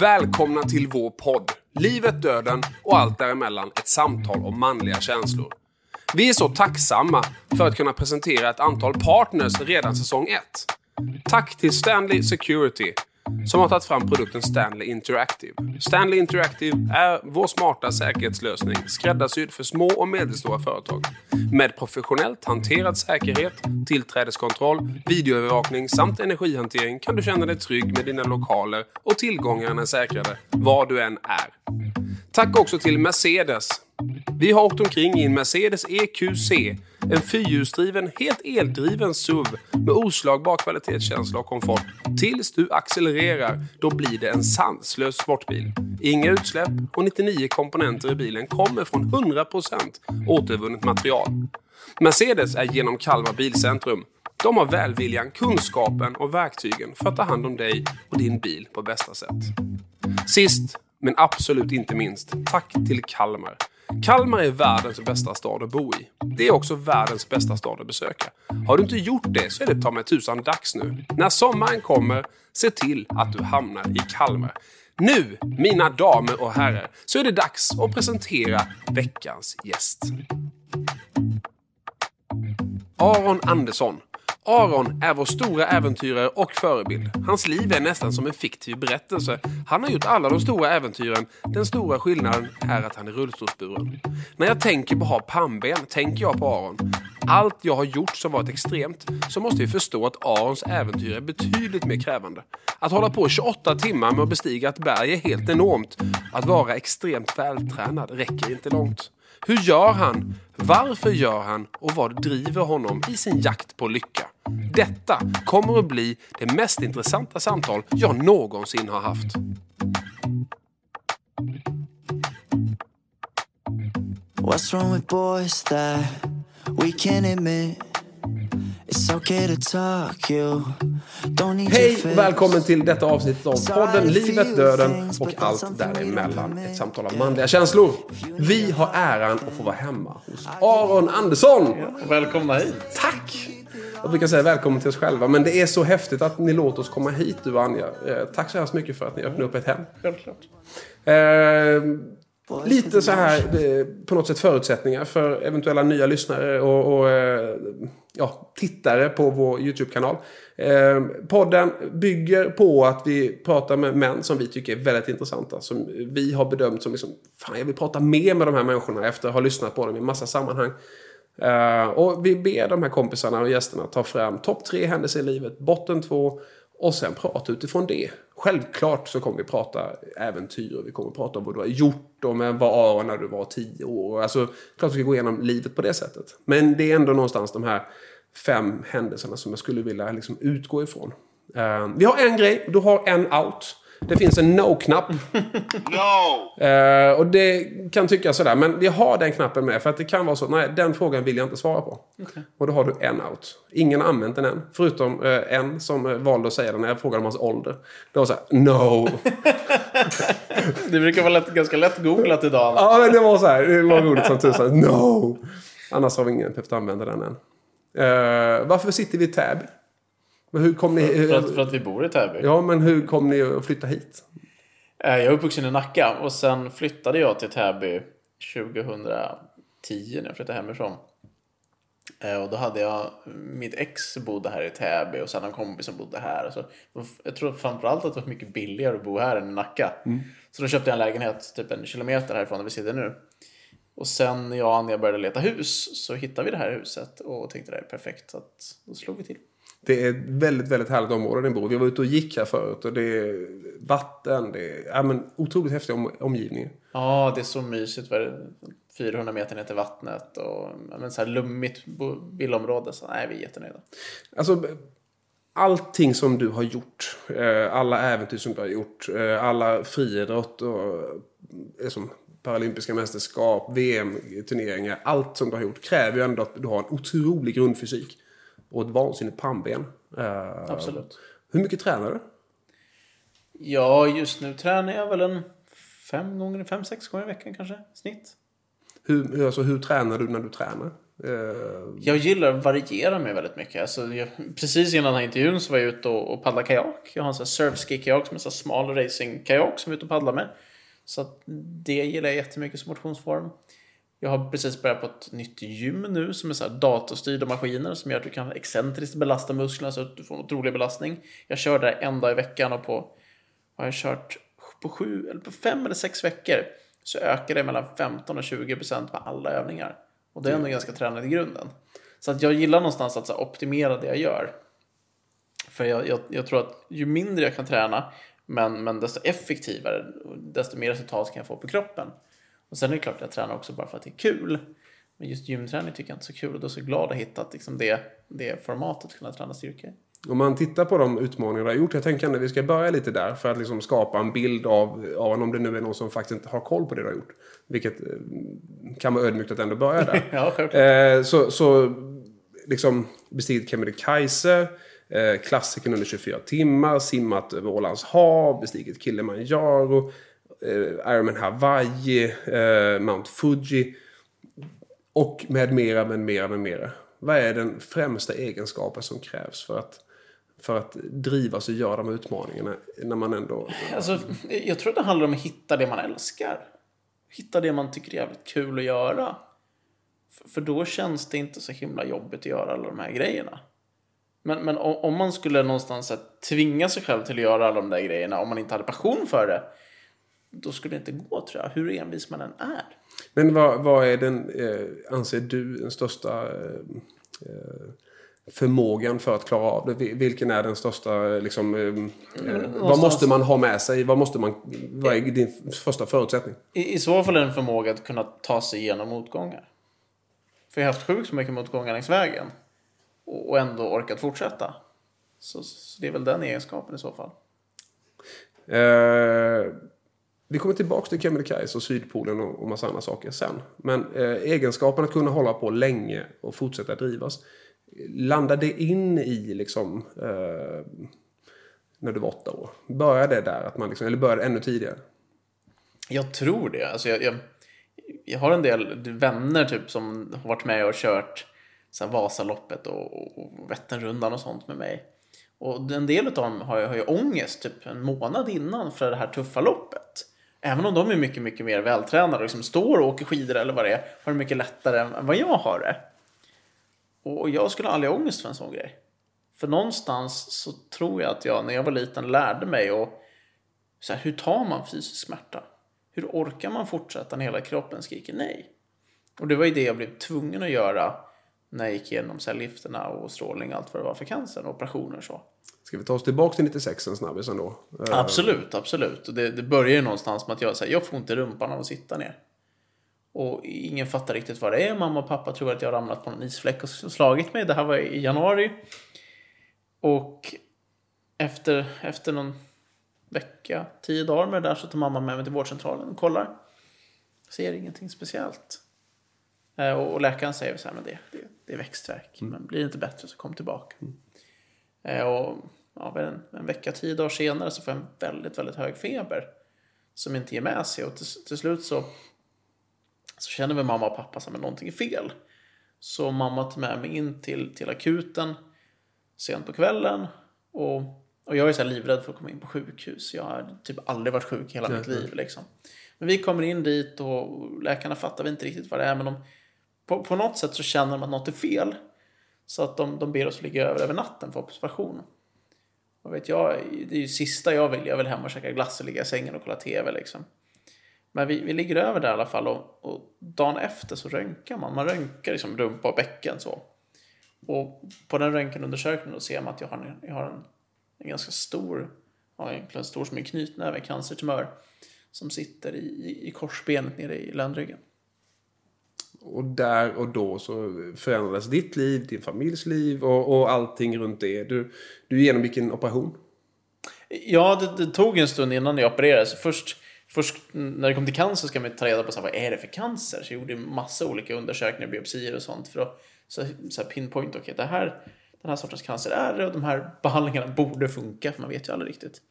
Välkomna till vår podd. Livet, döden och allt däremellan. Ett samtal om manliga känslor. Vi är så tacksamma för att kunna presentera ett antal partners redan säsong 1. Tack till Stanley Security som har tagit fram produkten Stanley Interactive. Stanley Interactive är vår smarta säkerhetslösning skräddarsydd för små och medelstora företag. Med professionellt hanterad säkerhet, tillträdeskontroll, videoövervakning samt energihantering kan du känna dig trygg med dina lokaler och tillgångarna är säkrade var du än är. Tack också till Mercedes. Vi har åkt omkring i en Mercedes EQC, en fyrhjulsdriven, helt eldriven SUV med oslagbar kvalitetskänsla och komfort. Tills du accelererar, då blir det en sanslös sportbil. Inga utsläpp och 99 komponenter i bilen kommer från 100% återvunnet material. Mercedes är genom Kalmar Bilcentrum. De har välviljan, kunskapen och verktygen för att ta hand om dig och din bil på bästa sätt. Sist men absolut inte minst, tack till Kalmar. Kalmar är världens bästa stad att bo i. Det är också världens bästa stad att besöka. Har du inte gjort det så är det ta mig tusan dags nu. När sommaren kommer, se till att du hamnar i Kalmar. Nu, mina damer och herrar, så är det dags att presentera veckans gäst. Aron Andersson. Aron är vår stora äventyrare och förebild. Hans liv är nästan som en fiktiv berättelse. Han har gjort alla de stora äventyren. Den stora skillnaden är att han är rullstolsburen. När jag tänker på att ha pannben tänker jag på Aron. Allt jag har gjort som varit extremt så måste vi förstå att Arons äventyr är betydligt mer krävande. Att hålla på 28 timmar med att bestiga ett berg är helt enormt. Att vara extremt vältränad räcker inte långt. Hur gör han? Varför gör han? Och vad driver honom i sin jakt på lycka? Detta kommer att bli det mest intressanta samtal jag någonsin har haft. What's wrong with boys that we can't admit? It's okay to talk, you Hej välkommen till detta avsnitt av podden Livet, Döden och allt däremellan. Ett samtal om manliga känslor. Vi har äran att få vara hemma hos Aron Andersson. Välkomna hit. Tack! Jag brukar säga välkommen till oss själva, men det är så häftigt att ni låter oss komma hit, du och Anja. Eh, tack så hemskt mycket för att ni öppnar upp ett hem. Självklart. Eh, lite så här eh, på något sätt förutsättningar för eventuella nya lyssnare och, och eh, ja, tittare på vår YouTube-kanal. Eh, podden bygger på att vi pratar med män som vi tycker är väldigt intressanta. Som vi har bedömt som liksom, fan jag vill prata mer med de här människorna efter att ha lyssnat på dem i massa sammanhang. Eh, och vi ber de här kompisarna och gästerna ta fram topp tre händelser i livet, botten två och sen prata utifrån det. Självklart så kommer vi prata äventyr och vi kommer prata om vad du har gjort och med vad Aron när du var tio år. Alltså, klart vi ska gå igenom livet på det sättet. Men det är ändå någonstans de här fem händelserna som jag skulle vilja liksom utgå ifrån. Eh, vi har en grej, du har en out. Det finns en no-knapp. No! Eh, och det kan tyckas sådär, men vi har den knappen med. För att det kan vara så, nej den frågan vill jag inte svara på. Och då har du en out. Ingen har använt den än. Förutom eh, en som valde att säga den när jag frågade om hans ålder. Det var såhär, no. Det brukar vara lätt, ganska lätt googlat idag. ja, men det var så här, det var roligt som tusan. No! Annars har vi ingen behövt använda den än. Eh, varför sitter vi i Täby? Hur kom ni... För att, för att vi bor i Täby. Ja, men hur kom ni att flytta hit? Eh, Jag är uppvuxen i Nacka och sen flyttade jag till Täby 2010 när jag flyttade hemifrån. Eh, Och då hade jag, mitt ex bodde här i Täby och sen en kompis som bodde här. Så jag tror framförallt att det var mycket billigare att bo här än i Nacka. Så då köpte jag en lägenhet typ en kilometer härifrån där vi sitter nu. Och sen när jag och Anja började leta hus så hittade vi det här huset och tänkte det här är perfekt. Så att då slog vi till. Det är ett väldigt, väldigt härligt område ni bor. Vi var ute och gick här förut och det är vatten, det är ja, men, otroligt häftig om, omgivning. Ja, det är så mysigt. Vad är det? 400 meter ner till vattnet och men så här lummigt villområde. Så nej, vi är jättenöjda. Alltså, allting som du har gjort, eh, alla äventyr som du har gjort, eh, alla friidrott och eh, som paralympiska mästerskap, VM-turneringar, allt som du har gjort kräver ju ändå att du har en otrolig grundfysik och ett vansinnigt pannben. Eh, Absolut. Hur mycket tränar du? Ja, just nu tränar jag väl en fem gånger, fem, sex gånger i veckan kanske, snitt. Hur, alltså, hur tränar du när du tränar? Eh, Jag gillar att variera mig väldigt mycket. Alltså, jag, precis innan den här intervjun så var jag ute och, och paddlade kajak. Jag har en sån här surfski-kajak som är en sån smal racing-kajak som jag är ute och paddlar med. Så det gillar jag jättemycket som motionsform. Jag har precis börjat på ett nytt gym nu som är så här datorstyrda maskiner som gör att du kan excentriskt belasta musklerna så att du får en otrolig belastning. Jag kör där en dag i veckan och på har jag kört på sju eller på fem eller sex veckor så ökar det mellan 15 och 20 procent på alla övningar. Och det är ändå ganska tränat i grunden. Så att jag gillar någonstans att så optimera det jag gör. För jag, jag, jag tror att ju mindre jag kan träna, men, men desto effektivare, desto mer resultat kan jag få på kroppen. Och sen är det klart att jag tränar också bara för att det är kul. Men just gymträning tycker jag inte är så kul och då är jag så glad att ha hittat liksom det, det formatet att kunna träna styrka. Om man tittar på de utmaningar du har gjort. Jag tänker att vi ska börja lite där för att liksom skapa en bild av, av om det nu är någon som faktiskt inte har koll på det du har gjort. Vilket eh, kan vara ödmjukt att ändå börja där. Ja. Eh, så, så liksom bestigit Kebnekaise, eh, klassikern under 24 timmar, simmat över Ålands hav, bestigit Kilimanjaro, eh, Ironman Hawaii, eh, Mount Fuji och med mera, med mera, med mera. Vad är den främsta egenskapen som krävs för att, för att drivas och göra de utmaningarna när man ändå... Alltså, jag tror det handlar om att hitta det man älskar. Hitta det man tycker är jävligt kul att göra. För då känns det inte så himla jobbigt att göra alla de här grejerna. Men, men om, om man skulle någonstans här, tvinga sig själv till att göra alla de där grejerna om man inte hade passion för det. Då skulle det inte gå tror jag, hur envis man än är. Men vad, vad är den, eh, anser du, den största eh, eh, förmågan för att klara av det? Vil- Vilken är den största, eh, liksom, eh, eh, vad måste man ha med sig? Vad, måste man, vad är din första förutsättning? I, I så fall är det en förmåga att kunna ta sig igenom motgångar. För jag har haft sjukt så mycket motgångar längs vägen. Och, ändå orkat fortsätta. Så, så det är väl den egenskapen i så fall. Eh, vi kommer tillbaka till Kebnekaise och Sydpolen och, och massa andra saker sen. Men eh, egenskapen att kunna hålla på länge och fortsätta drivas. Landar det in i liksom eh, när du var åtta år? Började det där? Att man liksom, eller började ännu tidigare? Jag tror det. Alltså jag, jag, jag har en del vänner typ som har varit med och kört så här Vasaloppet och, och Vätternrundan och sånt med mig. Och en del av dem har ju, har ju ångest typ en månad innan för det här tuffa loppet. Även om de är mycket, mycket mer vältränade och liksom står och åker skidor eller vad det är, har det mycket lättare än vad jag har det. Och jag skulle aldrig ha ångest för en sån grej. För någonstans så tror jag att jag när jag var liten lärde mig och så här, hur tar man fysisk smärta? Hur orkar man fortsätta när hela kroppen skriker nej? Och det var ju det jag blev tvungen att göra när jag gick igenom cellgifterna och strålning och allt vad det var för cancer och operationer och så. Ska vi ta oss tillbaka till 96 en snabbis ändå? Eh, Absolut, absolut. Och det, det börjar ju någonstans med att jag säger jag får ont i rumpan av att sitta ner. Och ingen fattar riktigt vad det är. Mamma och pappa tror att jag har ramlat på en isfläck och slagit mig. Det här var i januari. Och efter, efter någon vecka, tio dagar med det där så tar mamma med mig till vårdcentralen och kollar. Ser ingenting speciellt. Eh, Och läkaren säger så här, men det, det, det är växtvärk. Men blir det inte bättre så kom tillbaka. Eh, Och ja, en, en vecka, tio dagar senare så får jag en väldigt, väldigt hög feber. Som inte ger med sig. Och till, till slut så, så känner väl mamma och pappa att någonting är fel. Så mamma tar med mig in till, till akuten sent på kvällen. Och, och jag är så livrädd för att komma in på sjukhus. Jag har typ aldrig varit sjuk hela mitt liv. Liksom. Men vi kommer in dit och läkarna fattar väl inte riktigt vad det är. Men de, på, på något sätt så känner de att något är fel. Så att de, de ber oss ligga över över natten för observation. Och vet jag, det är ju sista jag vill. Jag vill hem och käka glass och ligga i sängen och kolla TV liksom. Men vi, vi ligger över där i alla fall och, och dagen efter så röntgar man. Man röntgar liksom rumpa och bäcken så. Och på den röntgenundersökningen då ser man att jag har en, jag har en, en ganska stor, ja egentligen stor som en knytnäve, cancertumör. Som sitter i, i, i korsbenet nere i ländryggen. Och där och då så förändrades ditt liv, din familjs liv och, och allting runt det. Du, du genomgick en operation. Ja, det, det tog en stund innan jag opererades. Först, först när det kom till cancer ska man ta reda på så här, vad är det för cancer. Så jag gjorde massa olika undersökningar, biopsier och sånt för att så, så här pinpoint, okej, det här, den här sortens cancer är det och de här behandlingarna borde funka, för man vet ju aldrig riktigt.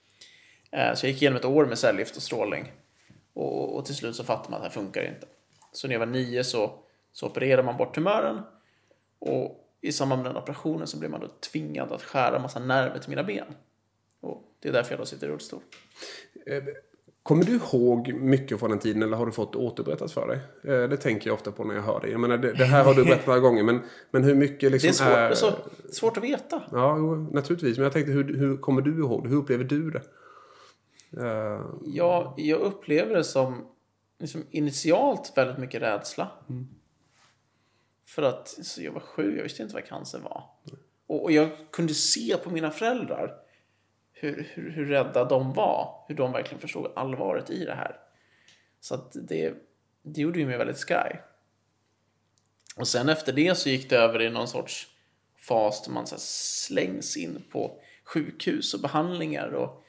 Eh, så jag gick igenom ett år med cellgift och strålning. Och, och till slut så fattade man att det här funkar inte. Så när jag var nio så, så opererade man bort tumören. Och i samband med den operationen så blev man då tvingad att skära massa nerver till mina ben. Och det är därför jag då sitter i rullstol. Kommer du ihåg mycket från den tiden eller har du fått återberättat för dig? Eh, Det tänker jag ofta på när jag hör dig. Jag menar, det, det här har du berättat några gånger men, men hur mycket liksom Det är svårt, är... alltså, svårt att veta. Ja, naturligtvis. Men jag tänkte, hur, hur kommer du ihåg det? Hur upplever du det? Eh, Jag, jag upplever det som liksom initialt väldigt mycket rädsla. För att jag var sju, jag visste inte vad cancer var. Och, och jag kunde se på mina föräldrar hur, hur, hur rädda de var. Hur de verkligen förstod allvaret i det här. Så att det, det gjorde ju mig väldigt skraj. Och sen efter det så gick det över i någon sorts fas där man så slängs in på sjukhus och behandlingar. Och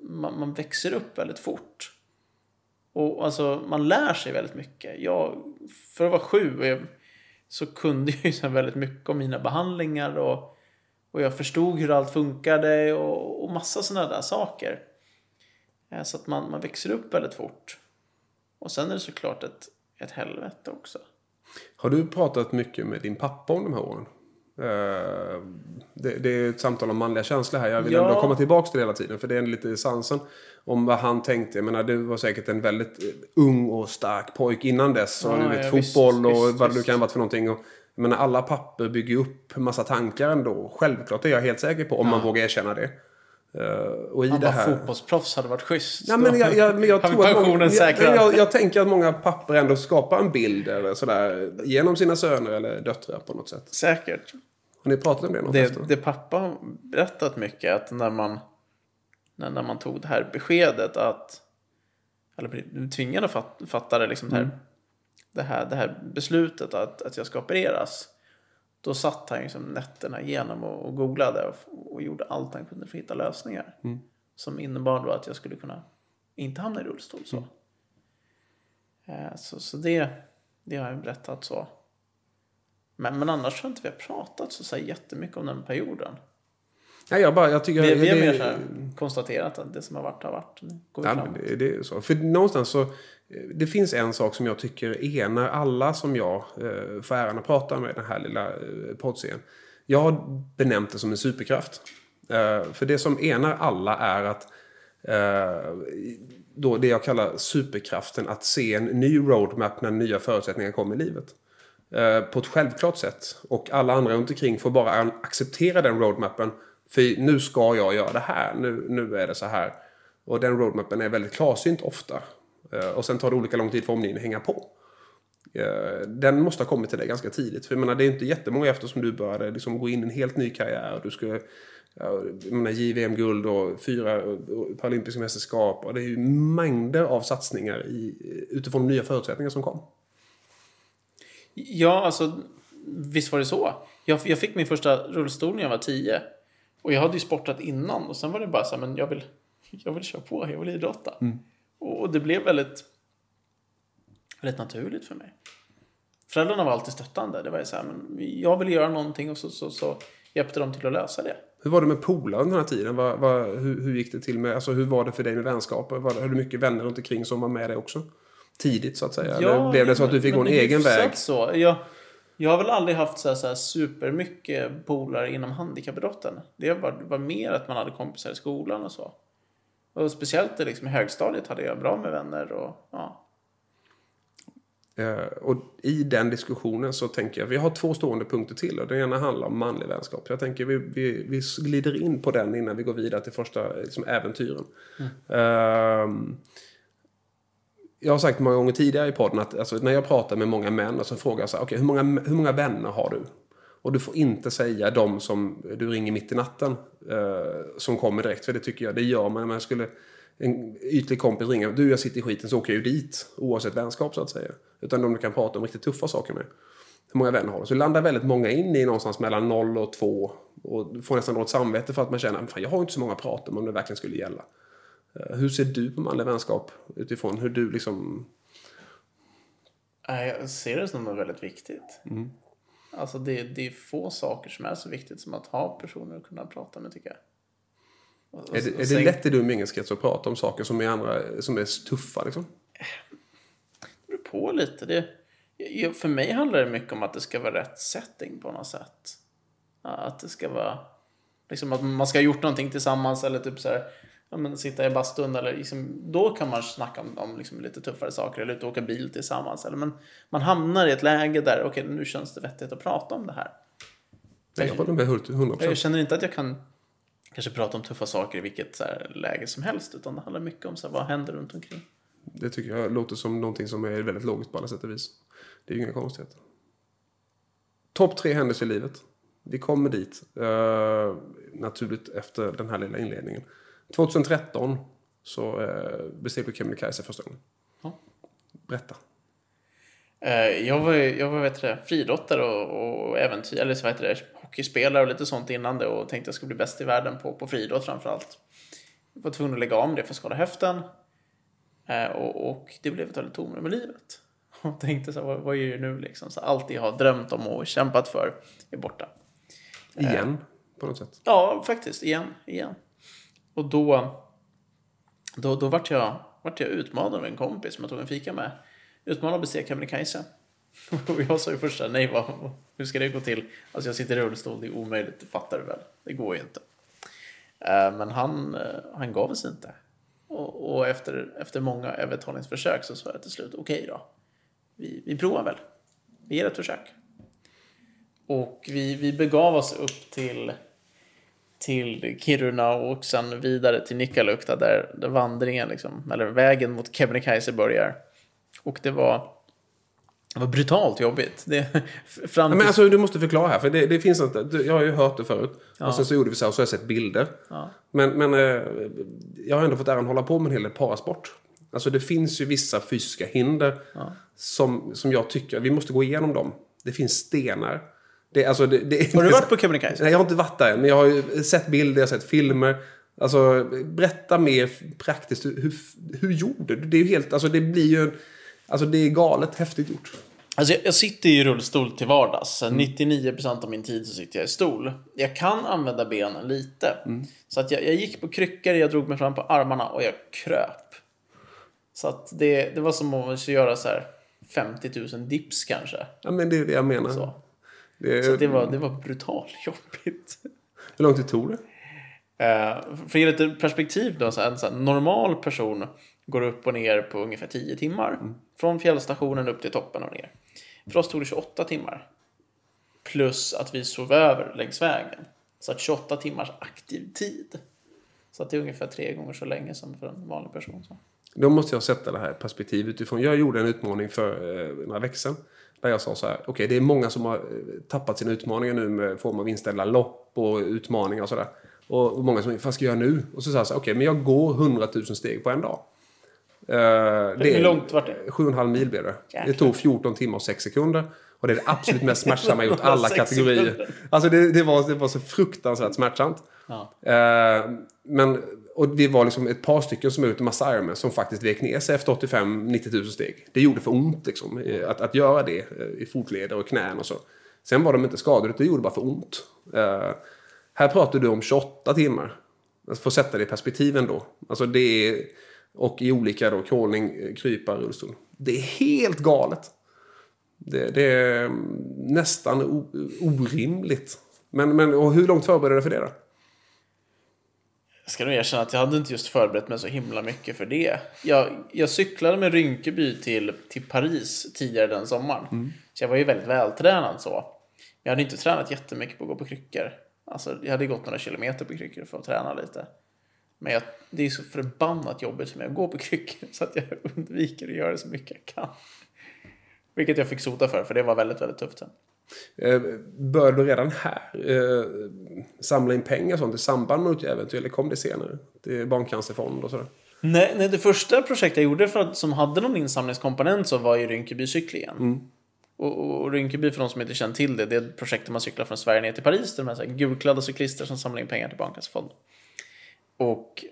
man, man växer upp väldigt fort. Och alltså, man lär sig väldigt mycket. Jag, för att vara sju eh, så kunde jag ju så väldigt mycket om mina behandlingar och, och jag förstod hur allt funkade och, och massa sådana där saker. Eh, så att man, man växer upp väldigt fort. Och sen är det såklart ett, ett helvete också. har du pratat mycket med din pappa om de här åren? Eh, det, det är ett samtal om manliga känslor här. Jag vill Ja. ändå komma tillbaka till det hela tiden. För det är lite essensen om vad han tänkte. Jag menar, du var säkert en väldigt ung och stark pojk innan dess. Och Ja, du vet, ja, fotboll visst, och visst, vad visst. kan ha varit för någonting. Och, jag menar, alla papper bygger upp massa tankar ändå. Självklart är jag helt säker på. Om man vågar erkänna det. Eh, och i Han det här... fotbollsproffs hade varit schysst. Ja, men jag, jag, men jag, tror att många, jag, jag, jag tänker att många papper ändå skapar en bild eller sådär, genom sina söner eller döttrar på något sätt. Säkert. Har ni pratat om det något efter? Det, det pappa har berättat mycket att när man, när, när man tog det här beskedet att eller blev tvingad att fat, fatta det, liksom det, här, det, här, det här beslutet att, att jag ska opereras. Då satt han liksom nätterna igenom och, och googlade och, och gjorde allt han kunde för att hitta lösningar. Som innebar då att jag skulle kunna inte hamna i rullstol. Så, Eh, så, så det, det har jag berättat så. Men, men annars tror jag inte vi har pratat så, så här jättemycket om den perioden. Nej, jag, bara, jag tycker... Vi, vi har det- mer så här konstaterat att det som har varit har varit. Går Ja, det, det är så. För någonstans så... eh, Det finns en sak som jag tycker enar alla som jag eh, får äran att prata med i den här lilla eh, poddserien. Jag har benämnt det som en superkraft. Eh, för det som enar alla är att eh, då det jag kallar superkraften att se en ny roadmap när nya förutsättningar kommer i livet. Eh, på ett självklart sätt. Och alla andra runt omkring får bara acceptera den roadmappen. För nu ska jag göra det här. Nu, nu är det så här. Och den roadmappen är väldigt klarsynt ofta. Eh, och sen tar det olika lång tid för omgivningen att hänga på. Eh, den måste ha kommit till dig ganska tidigt. För jag menar, det är inte jättemånga efter som du började liksom gå in i en helt ny karriär. Du skulle jag menar, JVM-guld och fyra paralympiska mästerskap. Och det är ju mängder av satsningar i, utifrån nya förutsättningar som kom. Ja, alltså visst var det så. Jag, jag fick min första rullstol när jag var tio. Och jag hade ju sportat innan och sen var det bara så här, men jag vill, jag vill köra på, jag vill idrotta. Och det blev väldigt, väldigt naturligt för mig. Föräldrarna var alltid stöttande. Det var ju så här, men jag vill göra någonting och så, så, så hjälpte de till att lösa det. Hur var det med polare under den här tiden? Vad, vad, hur, hur gick det till med, alltså hur var det för dig med vänskaper? Var, hade du mycket vänner runt omkring som var med dig också? Tidigt så att säga? Eller blev det så att du fick gå en egen väg? Så. Jag, jag har väl aldrig haft så här, så här supermycket polare inom handikappidrotten. Det var, var mer att man hade kompisar i skolan och så. Och speciellt liksom, i högstadiet hade jag bra med vänner. Och, ja. Eh, och i den diskussionen så tänker jag, vi har två stående punkter till och den ena handlar om manlig vänskap. Jag tänker vi, vi, vi glider in på den innan vi går vidare till första liksom, äventyren. Ehm, jag har sagt många gånger tidigare i podden att alltså, när jag pratar med många män och så frågar jag så här, okay, hur, många, hur många vänner har du? Och du får inte säga de som du ringer mitt i natten eh, som kommer direkt. För det tycker jag, det gör man. Men skulle en ytlig kompis ringa, Du, jag sitter i skiten så åker jag ju dit. Oavsett vänskap så att säga. Utan de du kan prata om riktigt tuffa saker med. Hur många vänner har du? Så landar väldigt många in i någonstans mellan 0 och 2. Och får nästan dåligt samvete för att man känner fan jag har inte så många att prata om om det verkligen skulle gälla. Eh, Hur ser du på manlig vänskap utifrån hur du liksom... Nej, Jag ser det som något väldigt viktigt. Mm. Alltså det, det är få saker som är så viktigt som att ha personer att kunna prata med tycker jag. Och- och- Är det, är sen- det lätt i du umgängeskrets att prata om saker som är, andra, som är tuffa liksom? beror på lite. Det, för mig handlar det mycket om att det ska vara rätt setting på något sätt. Att det ska vara... Liksom att man ska ha gjort någonting tillsammans eller typ så här... Ja, men sitta i bastun eller liksom, då kan man snacka om, om liksom lite tuffare saker eller ut och åka bil tillsammans. Eller, men man hamnar i ett läge där, okej nu känns det vettigt att prata om det här. Nej, jag håller med helt 100%. Jag känner inte att jag kan kanske prata om tuffa saker i vilket så här, läge som helst. Utan det handlar mycket om så här, vad händer runt omkring. Det tycker jag låter som någonting som är väldigt logiskt på alla sätt och vis. Det är ju inga konstigheter. Topp tre händelser i livet. Vi kommer dit. eh, naturligt efter den här lilla inledningen. 2013 så uh, besteg du Kebnekaise första gången. Ja. Berätta. Eh, Jag var, jag var vet det, friidrottare och, och äventyr, eller så vet du, det, hockeyspelare och lite sånt innan det och tänkte jag skulle bli bäst i världen på, på friidrott framförallt. Jag var tvungen att lägga om det för att skada höften. Eh, Och, och det blev ett väldigt tomrum i livet. Och tänkte så här, vad, vad är det nu liksom? Så allt jag har drömt om och kämpat för är borta. Igen. På något sätt. Ja, faktiskt. Igen. igen. Och då, då, då vart, jag, vart jag utmanad av en kompis som jag tog en fika med. Utmanad att bestiga Kebnekaise. Och jag sa ju först såhär, nej vad, hur ska det gå till? Alltså jag sitter i rullstol, det är omöjligt, det fattar du väl? Det går ju inte. Eh, men han, eh, han gav sig inte. Och, och efter, efter många övertalningsförsök så sa jag till slut, okej då. Vi, vi provar väl. Vi ger ett försök. Och vi, vi begav oss upp till, till Kiruna och sen vidare till Nikkaluokta där, där vandringen, liksom, eller vägen mot Kebnekaise börjar. Och det var, det var brutalt jobbigt. Det, fram Ja, till, men alltså, du måste förklara här, för det, det finns något, jag har ju hört det förut. Och sen så gjorde vi så här och så har jag sett bilder. Men, men eh, jag har ändå fått äran hålla på med en hel del parasport. Alltså det finns ju vissa fysiska hinder som, som jag tycker, vi måste gå igenom dem. Det finns stenar. Det, alltså, det, det, har du varit på Kebnekaise? Nej, jag har inte varit där än, men jag har ju sett bilder, jag har sett filmer. Alltså, berätta mer praktiskt. Hur, hur, gjorde du? Det är ju helt, alltså det blir ju, alltså det är galet häftigt gjort. Alltså jag, jag sitter i rullstol till vardags. 99% av min tid så sitter jag i stol. Jag kan använda benen lite. Så att jag, jag gick på kryckor, jag drog mig fram på armarna och jag kröp. Så att det, det var som skulle göra så här 50 000 dips kanske. Ja, men det är det jag menar. Så. Det, Så det, var, det var brutalt jobbigt. Hur lång tid tog det? Eh, för att ge lite perspektiv då, så en så normal person går upp och ner på ungefär 10 timmar. Från fjällstationen upp till toppen och ner. För oss tog det 28 timmar. Plus att vi sov över längs vägen. Så att 28 timmars aktiv tid. Så att det är ungefär tre gånger så länge som för en vanlig person. Så. Då måste jag sätta det här i perspektiv utifrån. Jag gjorde en utmaning för eh, några veckor sedan. Där jag sa så här, okej det är många som har eh, tappat sina utmaningar nu med form av inställda lopp och utmaningar och sådär. Och många som, vad ska jag göra nu? Och så sa jag så här, okej men jag går 100 000 steg på en dag. Eh, det Hur är långt vart det? 7,5 mil blev det. Jäklar. Det tog 14 timmar och 6 sekunder. Och det är det absolut mest smärtsamma jag gjort alla kategorier. Alltså det, det, var, det var så fruktansvärt smärtsamt. Ja. Eh, men, och det var liksom ett par stycken som är ute massa Ironman som faktiskt vek ner sig efter 85-90 000 steg. Det gjorde för ont liksom, att, att göra det eh, i fotleder och knän och så. Sen var de inte skadade, det gjorde bara för ont. Uh, här pratar du om 28 timmar. Alltså, för att sätta det i perspektiv ändå. Alltså det är, och i olika då, crawling, eh, krypa, rullstol. Det är helt galet. Det, det är mm, nästan o, orimligt. Men, men och hur långt förbereder du för det då? Jag ska nog erkänna att jag hade inte just förberett mig så himla mycket för det. Jag, jag cyklade med Rynkeby till, till Paris tidigare den sommaren. Så jag var ju väldigt vältränad så. Jag hade inte tränat jättemycket på att gå på kryckor. Alltså, jag hade gått några kilometer på kryckor för att träna lite. Men jag, det är så förbannat jobbigt för mig att gå på kryckor så att jag undviker att göra det så mycket jag kan. Vilket jag fick sota för, för det var väldigt, väldigt tufft sen. Eh, bör du redan här eh, samla in pengar sånt i samband med äventyr eller kom det senare? Till Barncancerfond och sådär. Nej, nej, det första projektet jag gjorde för att, som hade någon insamlingskomponent så var ju Rinkebycyklingen. Och, och, och Rinkeby, för de som inte känner till det, det är ett projekt där man cyklar från Sverige ner till Paris. Där de är så här gulklädda cyklister som samlar in pengar till Barncancerfonden. Och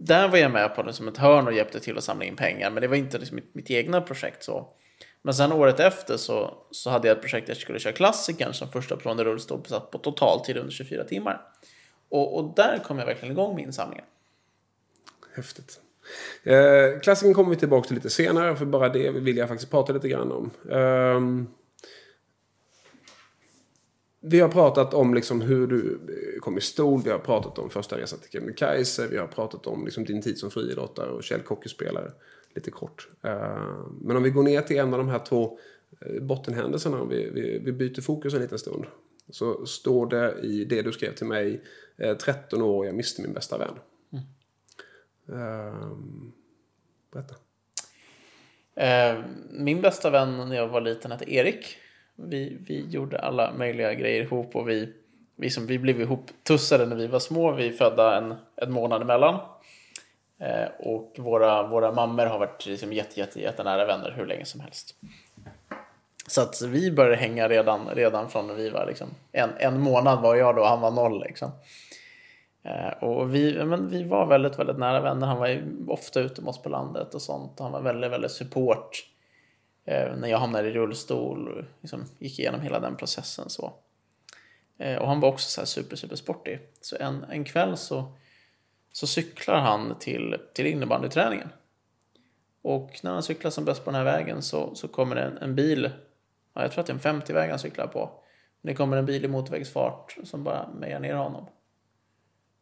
där var jag med på det som ett hörn och hjälpte till att samla in pengar. Men det var inte liksom mitt, mitt egna projekt så. Men sen året efter så, så hade jag ett projekt där jag skulle köra klassikern som första person i rullstol besatt på totaltid under 24 timmar. Och, och där kom jag verkligen igång med insamlingen. Häftigt. Eh, klassiken kommer vi tillbaka till lite senare, för bara det vill jag faktiskt prata lite grann om. Eh, vi har pratat om liksom hur du eh, kom i stol, vi har pratat om första resan till Kebnekaise, vi har pratat om liksom din tid som friidrottare och källhockeyspelare. Lite kort. Ehm, men om vi går ner till en av de här två eh, bottenhändelserna, om vi, vi, vi byter fokus en liten stund. Så står det i det du skrev till mig, eh, 13 år och jag miste min bästa vän. Ehm, berätta. Eh, min bästa vän när jag var liten hette Erik. Vi, vi gjorde alla möjliga grejer ihop och vi, vi, som, vi blev ihop tussade när vi var små. Vi födda en, en månad emellan. Eh, och våra, våra mammor har varit liksom jätte, jätte, jättenära vänner hur länge som helst. Så att vi började hänga redan, redan från när vi var liksom, en, en månad var jag då och han var noll. Liksom. Eh, och vi, men vi var väldigt, väldigt nära vänner. Han var ju ofta ute med oss på landet och sånt. Han var väldigt, väldigt support eh, när jag hamnade i rullstol och liksom gick igenom hela den processen. så. Och han var också så här super, super sportig. Så en, en kväll så, så cyklar han till, till innebandyträningen. Och när han cyklar som bäst på den här vägen så, så kommer det en, en bil. Ja, jag tror att det är en 50-väg han cyklar på. Det kommer en bil i motorvägsfart som bara mejar ner honom.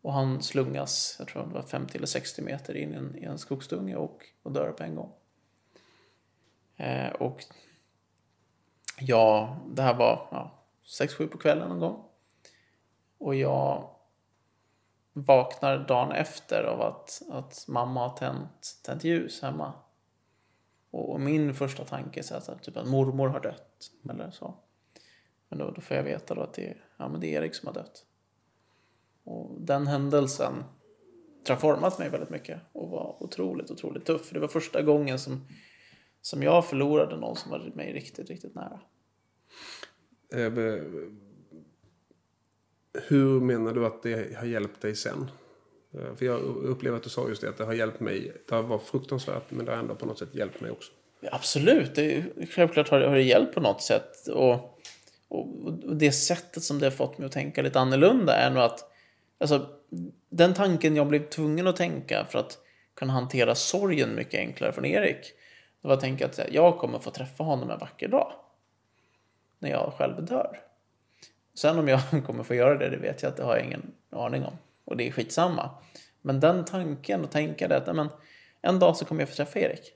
Och han slungas, jag tror det var 50 eller 60 meter in i en, i en skogsdunge och, och dör på en gång. Eh, och ja, det här var ja, 6-7 på kvällen någon gång. Och jag vaknar dagen efter av att, att mamma har tänt, tänt ljus hemma. Och, och min första tanke är så här, typ att mormor har dött. Eller så. Men då, då får jag veta då att det, ja, men det är Erik som har dött. Och den händelsen har format mig väldigt mycket och var otroligt, otroligt tuff. För det var första gången som, som jag förlorade någon som var mig riktigt, riktigt nära. Eh, hur menar du att det har hjälpt dig sen? Eh, för jag upplever att du sa just det, att det har hjälpt mig. Det har varit fruktansvärt, men det har ändå på något sätt hjälpt mig också. Absolut, det är, självklart har det, har det hjälpt på något sätt. Och, och, och det sättet som det har fått mig att tänka lite annorlunda är nog att alltså, den tanken jag blev tvungen att tänka för att kunna hantera sorgen mycket enklare från Erik. Det var att tänka att jag kommer få träffa honom en vacker dag. När jag själv dör. Sen om jag kommer få göra det, det vet jag att det har jag ingen aning om. Och det är skitsamma. Men den tanken och tänka det att men, en dag så kommer jag få träffa Erik.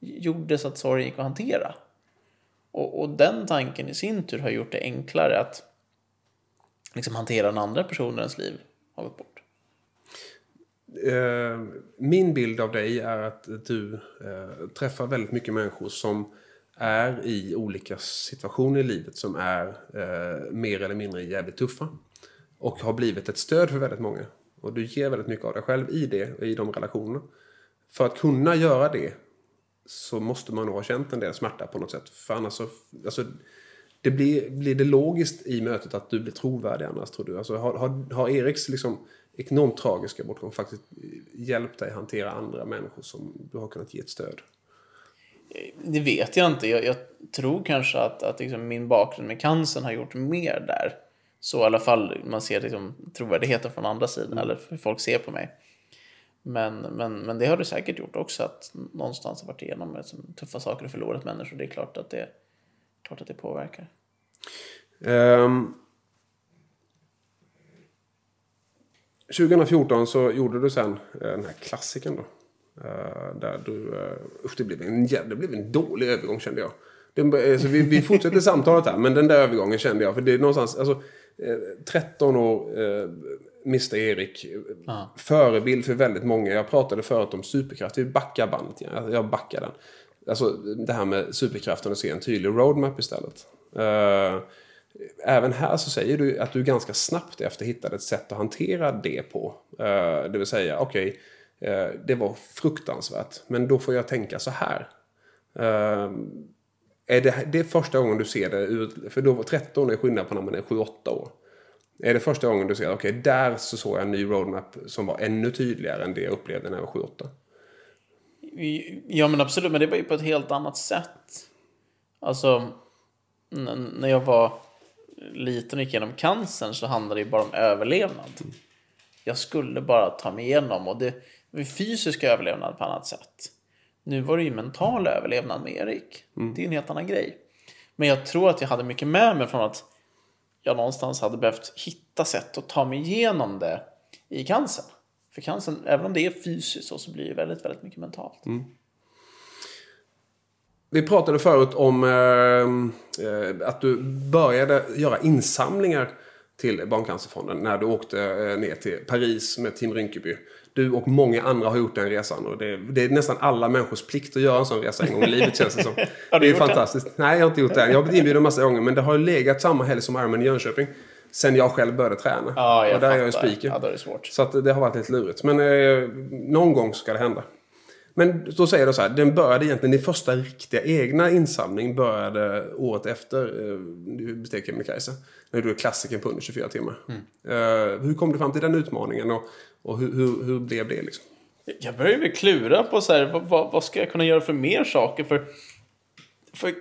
Gjorde så att sorgen gick att hantera. Och, och den tanken i sin tur har gjort det enklare att liksom hantera den andra personens liv har gått bort. Eh, min bild av dig är att du eh, träffar väldigt mycket människor som är i olika situationer i livet som är eh, mer eller mindre jävligt tuffa. Och har blivit ett stöd för väldigt många. Och du ger väldigt mycket av dig själv i det, i de relationerna. För att kunna göra det så måste man nog ha känt en del smärta på något sätt. För annars så, alltså, det blir, blir det logiskt i mötet att du blir trovärdig annars tror du? Alltså, har, har, har Eriks liksom enormt tragiska bortgång faktiskt hjälpt dig hantera andra människor som du har kunnat ge ett stöd? Det vet jag inte. Jag, jag tror kanske att, att liksom min bakgrund med cancern har gjort mer där. Så i alla fall man ser liksom trovärdigheten från andra sidan eller hur folk ser på mig. Men, men, men det har det säkert gjort också att någonstans har varit igenom liksom, tuffa saker och förlorat människor. Det är klart att det, klart att det påverkar. Ehm, 2014 så gjorde du sen eh, den här klassiken då. Eh, där du... eh, usch, det blev, en, det blev en dålig övergång kände jag. Alltså, vi, vi fortsätter samtalet här, men den där övergången kände jag. För det är någonstans... Alltså, eh, 13 år, eh, Mr Erik. eh, Förebild för väldigt många. Jag pratade förut om superkraft. Vi backar bandet. Ja. Jag backar den. Alltså det här med superkraften och se en tydlig roadmap istället. Eh, Även här så säger du att du ganska snabbt efter hittade ett sätt att hantera det på. Eh, Det vill säga, okej, eh, Eh, det var fruktansvärt, men då får jag tänka så här. Eh, är det, det är första gången du ser det för då var 13 är skillnad på när man är 7-8 år. Är det första gången du ser, okej, där så såg jag en ny roadmap som var ännu tydligare än det jag upplevde när jag var 7-8? Ja men absolut, men det var ju på ett helt annat sätt. Alltså, när jag var liten och gick igenom cancern så handlade det ju bara om överlevnad. Jag skulle bara ta mig igenom och det, fysisk överlevnad på annat sätt. Nu var det ju mental överlevnad med Erik. Det är en helt annan grej. Men jag tror att jag hade mycket med mig från att jag någonstans hade behövt hitta sätt att ta mig igenom det i cancern. För cancern, även om det är fysiskt så, så blir det väldigt, väldigt mycket mentalt. Vi pratade förut om eh, eh, att du började göra insamlingar till Barncancerfonden när du åkte eh, ner till Paris med Team Rinkeby. Du och många andra har gjort den resan och det, det är nästan alla människors plikt att göra en sån resa en gång i livet känns det som. Har du det är gjort den? fantastiskt. Nej, jag har inte gjort det än. Jag har blivit inbjuden en massa gånger men det har ju legat samma helg som Ironman i Jönköping. Sen jag själv började träna. Ja, och där är jag ju fattar. spiker. Ja, då är det svårt. Så det har varit lite lurigt. Men eh, någon gång ska det hända. Men då säger du så här, den började egentligen, din första riktiga egna insamling började året efter eh, du besteg Kebnekaise. När du är klassikern på under 24 timmar. Eh, hur kom du fram till den utmaningen och, och hur, hur, hur blev det liksom? Jag börjar väl klura på så här, vad, vad, vad ska jag kunna göra för mer saker? För, för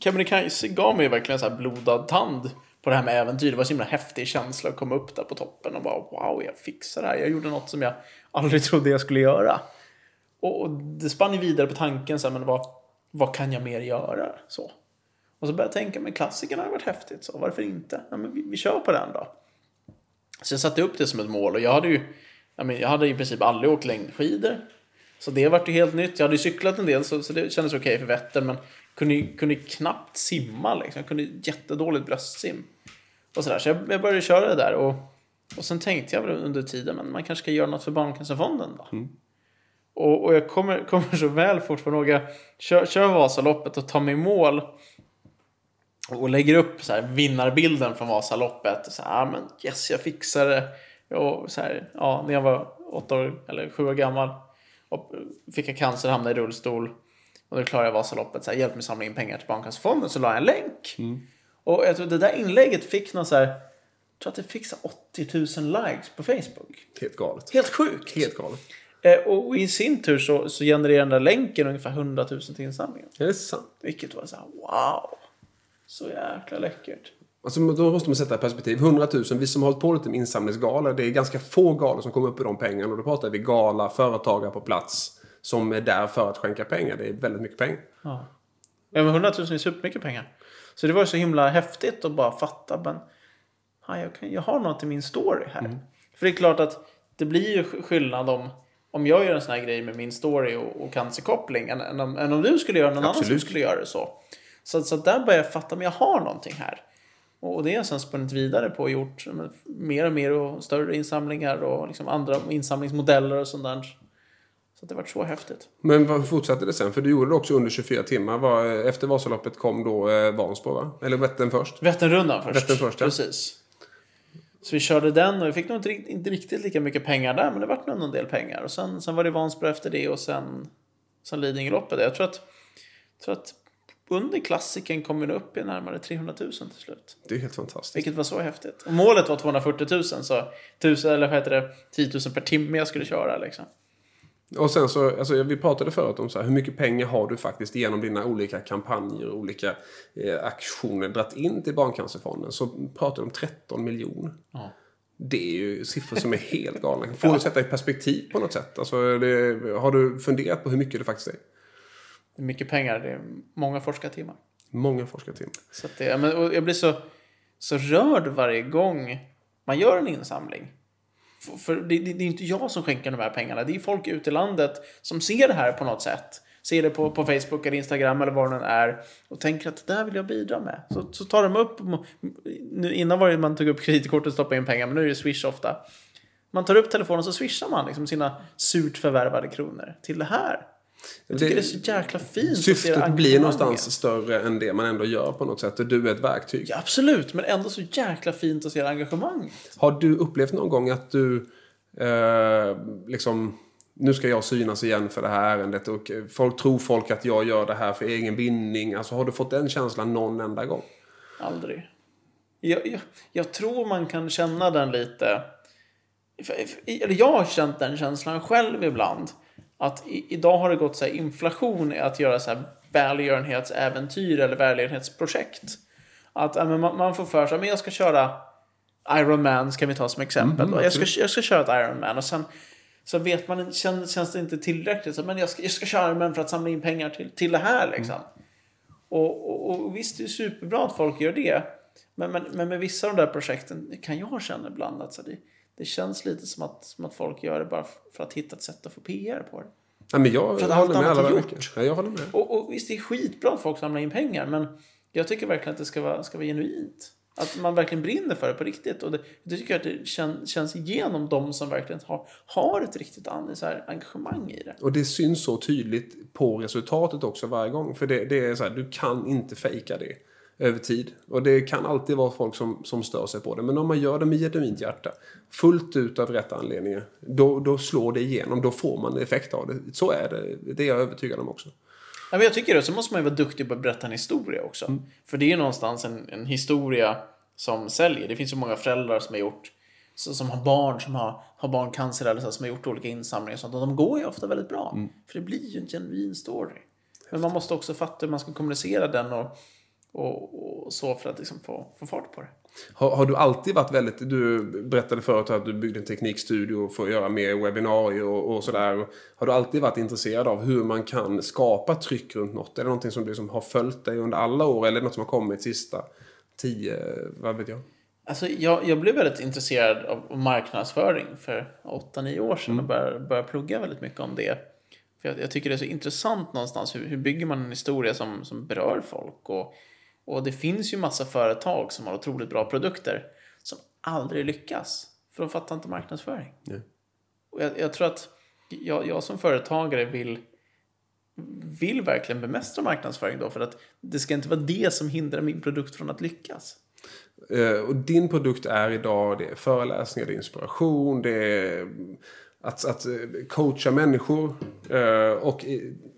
Kebnekaise gav mig verkligen så här blodad tand på det här med äventyr. Det var så himla häftig känsla att komma upp där på toppen och bara wow, jag fixar det här. Jag gjorde något som jag aldrig trodde jag skulle göra. Och, och det spann ju vidare på tanken så här, men vad, vad kan jag mer göra? Så. Och så började jag tänka, men klassikerna har varit häftigt, så varför inte? Ja, men vi, vi kör på den då. Så jag satte upp det som ett mål och jag hade ju, jag, men, jag hade i princip aldrig åkt längdskidor. Så det vart ju helt nytt. Jag hade ju cyklat en del så, så det kändes okej för Vättern men kunde, kunde ju knappt simma liksom. Jag kunde jättedåligt bröstsim. Och sådär. Så jag, jag började köra det där och, och sen tänkte jag väl under tiden men man kanske ska göra något för Barncancerfonden då. Mm. Och, och jag kommer, kommer så väl fortfarande ihåg, jag kör, kör Vasaloppet och tar mig i mål och lägger upp så här vinnarbilden från Vasaloppet. Så här, ah, men yes, jag fixar det. Och så här, ja, när jag var åtta år eller sju år gammal och fick jag cancer, hamnade i rullstol. Och då klarade jag Vasaloppet. Så här, hjälp mig samla in pengar till Barncancerfonden. Så la jag en länk. Och jag tror det där inlägget fick någon så här, jag tror att det fick så här 80 000 likes på Facebook. Helt galet. Helt sjukt. Helt galet. Eh, och i sin tur så, så genererar den där länken ungefär 100 000 till insamlingen. Är det sant? Vilket var så här, wow. Så jäkla läckert. Alltså, då måste man sätta i perspektiv. 100 000, vi som har hållit på lite med insamlingsgalor, det är ganska få galor som kommer upp i de pengarna. Och då pratar vi gala, företagare på plats som är där för att skänka pengar. Det är väldigt mycket pengar. Ja, men 100 000 är supermycket pengar. Så det var så himla häftigt att bara fatta. Men, ja, jag, kan, jag har något i min story här. För det är klart att det blir ju sk- skillnad om, om jag gör en sån här grej med min story och, och cancerkoppling. Än, än, om, än om du skulle göra någon annan som Absolut. skulle göra det så. Så, så där börjar jag fatta, men jag har någonting här. Och, och det har jag sen spunnit vidare på och gjort mer och mer och större insamlingar och liksom andra insamlingsmodeller och sånt där. Så det varit så häftigt. Men vad fortsatte det sen? För du gjorde det också under 24 timmar. Var, efter Vasaloppet kom då eh, Vansbro, va? Eller Vättern först? Vätternrundan först. Vättern först, ja. Precis. Så vi körde den och vi fick nog inte, inte riktigt lika mycket pengar där, men det vart nog en del pengar. Och sen, sen var det Vansbro efter det och sen, sen Lidingöloppet. Jag tror att, tror att under klassiken kom vi nog upp i närmare 300 000 till slut. Det är helt fantastiskt. Vilket var så häftigt. Och målet var 240 000, så 1000, eller vad heter det, 10 000 per timme jag skulle köra liksom. Och sen så, alltså, vi pratade förut om så här, hur mycket pengar har du faktiskt genom dina olika kampanjer och olika eh, aktioner dratt in till Barncancerfonden. Så pratar du om 13 miljoner. Ja. Det är ju siffror som är helt galna. Får du sätta i perspektiv på något sätt? Alltså, det, har du funderat på hur mycket det faktiskt är? Det är mycket pengar, det är många forskartimmar. Många forskartimmar. Så det, men, jag blir så, så rörd varje gång man gör en insamling. För, för det, det, det är inte jag som skänker de här pengarna. Det är folk ute i landet som ser det här på något sätt. Ser det på, på Facebook eller Instagram eller vad det än är. Och tänker att det där vill jag bidra med. Så, så tar de upp. Nu, innan var det man tog upp kreditkortet och stoppade in pengar. Men nu är det Swish ofta. Man tar upp telefonen och så swishar man liksom sina surt förvärvade kronor till det här. Jag tycker det, är så jäkla fint. Syftet blir någonstans större än det man ändå gör på något sätt. Och du är ett verktyg. Ja, absolut, men ändå så jäkla fint att se engagemang. Har du upplevt någon gång att du eh, liksom nu ska jag synas igen för det här ärendet och folk tror folk att jag gör det här för egen vinning. Alltså har du fått den känslan någon enda gång? Aldrig. Jag, jag, jag tror man kan känna den lite. Eller jag har känt den känslan själv ibland. Att idag har det gått så inflation i att göra så här välgörenhetsäventyr eller välgörenhetsprojekt. Att men man, man får för sig, men jag ska köra Iron Man ska vi ta som exempel. då. jag, ska, jag ska köra ett Iron Man och sen, så vet man, känns, känns det inte tillräckligt. Så, men jag ska, jag ska köra armen för att samla in pengar till, till det här liksom. Och, och, och visst, det är superbra att folk gör det. Men, men, men med vissa av de där projekten kan jag känna ibland att så det, det känns lite som att, som att folk gör det bara för att hitta ett sätt att få PR på det. Ja, men jag För att allt håller med gjort. Ja, jag håller med. Och, och visst, det är skitbra att folk samlar in pengar, men jag tycker verkligen att det ska vara, ska vara genuint. Att man verkligen brinner för det på riktigt. Och det, det tycker jag att det kän, känns igenom de som verkligen har, har ett riktigt så här, engagemang i det. Och det syns så tydligt på resultatet också varje gång. För det, det är så här, du kan inte fejka det över tid. Och det kan alltid vara folk som, som stör sig på det. Men om man gör det med genuint hjärta, fullt ut av rätta anledningar, då, då slår det igenom. Då får man effekt av det. Så är det. Det är jag övertygad om också. Ja, men jag tycker det. Så måste man ju vara duktig på att berätta en historia också. För det är någonstans en, en historia som säljer. Det finns ju många föräldrar som har gjort så, som har barn som har, har barncancer eller så, som har gjort olika insamlingar och sånt. Och de går ju ofta väldigt bra. För det blir ju en genuin story. Men man måste också fatta hur man ska kommunicera den och, och, och så för att liksom få, få fart på det. Har, har du alltid varit väldigt... Du berättade förut att du byggde en teknikstudio för att göra mer webbinarier och, och sådär. Har du alltid varit intresserad av hur man kan skapa tryck runt något? Är det någonting som liksom har följt dig under alla år? Eller något som har kommit sista tio, vad vet jag? Alltså, jag, jag blev väldigt intresserad av marknadsföring för 8-9 år sedan och började, började plugga väldigt mycket om det. För jag, jag tycker det är så intressant någonstans. Hur, hur bygger man en historia som, som berör folk? Och, och det finns ju massa företag som har otroligt bra produkter som aldrig lyckas. För de fattar inte marknadsföring. Nej. Och jag, jag tror att jag, jag som företagare vill vill verkligen bemästra marknadsföring då för att det ska inte vara det som hindrar min produkt från att lyckas. Eh, och din produkt är idag det är föreläsningar, det är inspiration, det är att, att eh, coacha människor. Eh, och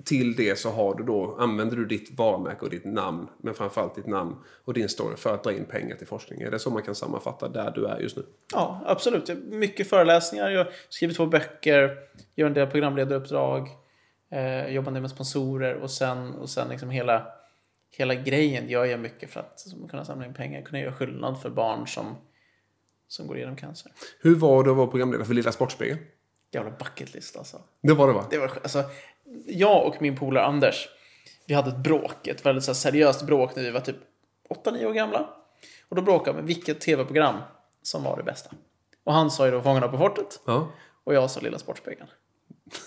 till det så har du då, använder du ditt varumärke och ditt namn, men framförallt ditt namn och din story för att dra in pengar till forskning. Är det så man kan sammanfatta där du är just nu? Ja, absolut. Mycket föreläsningar, jag skriver två böcker, gör en del programledaruppdrag, eh, jobbar med sponsorer och sen, och sen liksom hela, hela grejen gör jag mycket för att kunna samla in pengar, kunna göra skillnad för barn som, som går igenom cancer. Hur var det att vara programledare för Lilla Sportspegeln? Jävla bucket list alltså. Det var det va? Det var, alltså, jag och min polare Anders, vi hade ett bråk, ett väldigt så här, seriöst bråk när vi var typ 8-9 år gamla. Och då bråkade vi om vilket tv-program som var det bästa. Och han sa ju då Fångarna på fortet Ja. och jag sa Lilla Sportspegeln.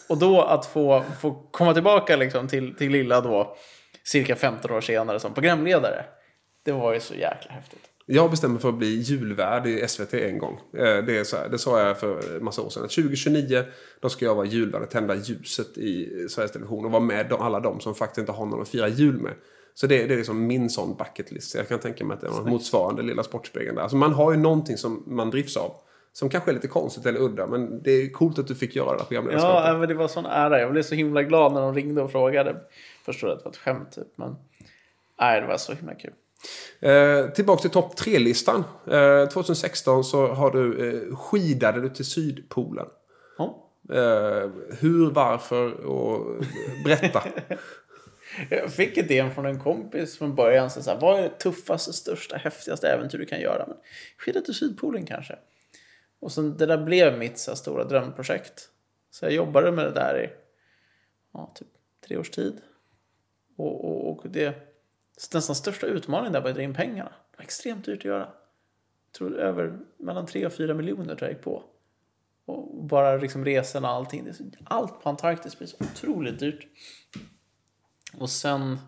Och då att få, få komma tillbaka liksom till, till Lilla då, cirka 15 år senare som programledare, det var ju så jäkla häftigt. Jag bestämde mig för att bli julvärd i SVT en gång. Eh, Det, är så här, det sa jag för en massa år sedan. Att 2029 då ska jag vara julvärd och tända ljuset i Sveriges Television. Och vara med alla de som faktiskt inte har någon att fira jul med. Så det, det är liksom min sån bucket list. Jag kan tänka mig att det är något motsvarande Lilla Sportspegeln där. Alltså man har ju någonting som man drivs av. Som kanske är lite konstigt eller udda. Men det är coolt att du fick göra det här programledarskapet. Ja, men det var sån ära. Jag blev så himla glad när de ringde och frågade. Först trodde jag att det var ett skämt typ, men nej, det var så himla kul. Eh, tillbaka till topp tre-listan. Eh, 2016 så har du eh, skidade du till Sydpolen. Ja. Eh, hur, varför och berätta. Jag fick idén från en kompis från början. Så så här, vad är det tuffaste, största, häftigaste äventyr du kan göra? Men, skida till Sydpolen kanske. Och sen, det där blev mitt så här, stora drömprojekt. Så jag jobbade med det där i ja, typ tre års tid. Och, och, och det nästan största utmaningen där var att dra in pengarna. Det var extremt dyrt att göra. Jag tror över mellan 3 och 4 miljoner tror jag gick på. Och bara liksom resorna och allting. Allt på Antarktis blir så otroligt dyrt. Och sen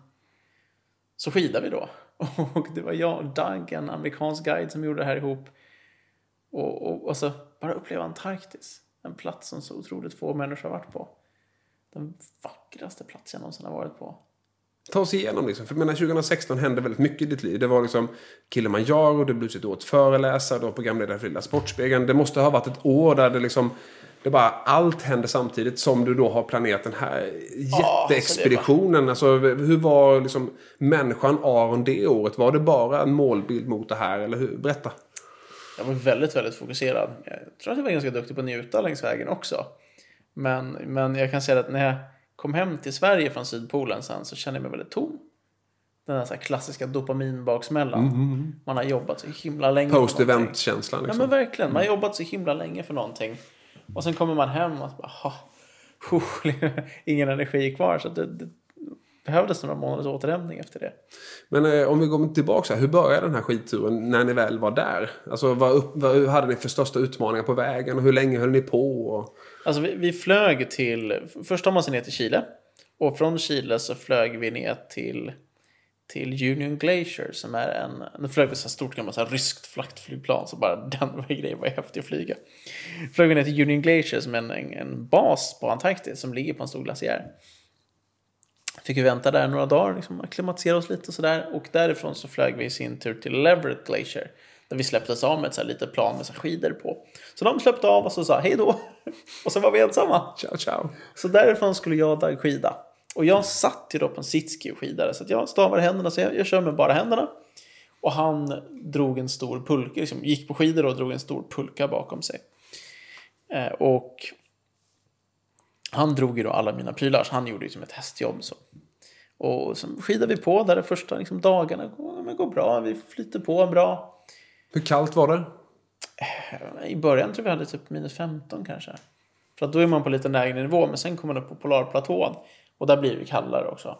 så skidade vi då. Och det var jag och Doug, en amerikansk guide, som gjorde det här ihop. Och, och alltså, bara uppleva Antarktis. En plats som så otroligt få människor har varit på. Den vackraste plats jag någonsin har varit på. Ta oss igenom liksom. För menar 2016 hände väldigt mycket i ditt liv. Det var liksom Kilimanjaro, du blev ett årets föreläsare, du var programledare för Lilla Sportspegeln. Det måste ha varit ett år där det liksom... Det bara allt hände samtidigt som du då har planerat den här jätteexpeditionen. Alltså, hur var liksom människan Aron det året? Var det bara en målbild mot det här? Eller hur? Berätta. Jag var väldigt, väldigt fokuserad. Jag tror att jag var ganska duktig på att njuta längs vägen också. Men, men jag kan säga att när jag kom hem till Sverige från Sydpolen sen så kände jag mig väldigt tom. Den där så klassiska dopaminbaksmällan. Man har jobbat så himla länge. Post-event-känslan Ja liksom. men verkligen, man har jobbat så himla länge för någonting. Och sen kommer man hem och så bara, "Ha, huh, ingen energi kvar. Så det, det behövdes några månaders återhämtning efter det. Men eh, om vi går tillbaka, hur började den här skidturen när ni väl var där? Alltså vad, upp, vad hade ni för största utmaningar på vägen och hur länge höll ni på? Och... Alltså vi, vi flög till, först tar man sig ner till Chile. Och från Chile så flög vi ner till, till Union Glacier som är en, nu flög vi så här stort gammalt så här ryskt fraktflygplan så bara den grejen var häftig att flyga. Flög vi ner till Union Glacier som är en, en, en bas på Antarktis som ligger på en stor glaciär. Fick vi vänta där några dagar, liksom akklimatisera oss lite och sådär. Och därifrån så flög vi i sin tur till Leverett Glacier. Där vi släpptes av med ett så här litet plan med så skidor på. Så de släppte av oss och sa hej då. Och så var vi ensamma. Ciao, ciao. Så därifrån skulle jag Dag skida. Och jag satt ju då på en sitski och skidade. Så att jag stavade händerna, så jag, jag kör med bara händerna. Och han drog en stor pulka, liksom, gick på skidor och drog en stor pulka bakom sig. Eh, och han drog ju då alla mina prylar, så han gjorde ju som ett hästjobb. Så. Och så skidade vi på där de första liksom, dagarna. Men går bra, vi flyter på bra. Hur kallt var det? I början tror jag vi hade typ minus 15 kanske. För att då är man på lite lägre nivå, men sen kommer man upp på polarplatån. Och där blir det kallare också.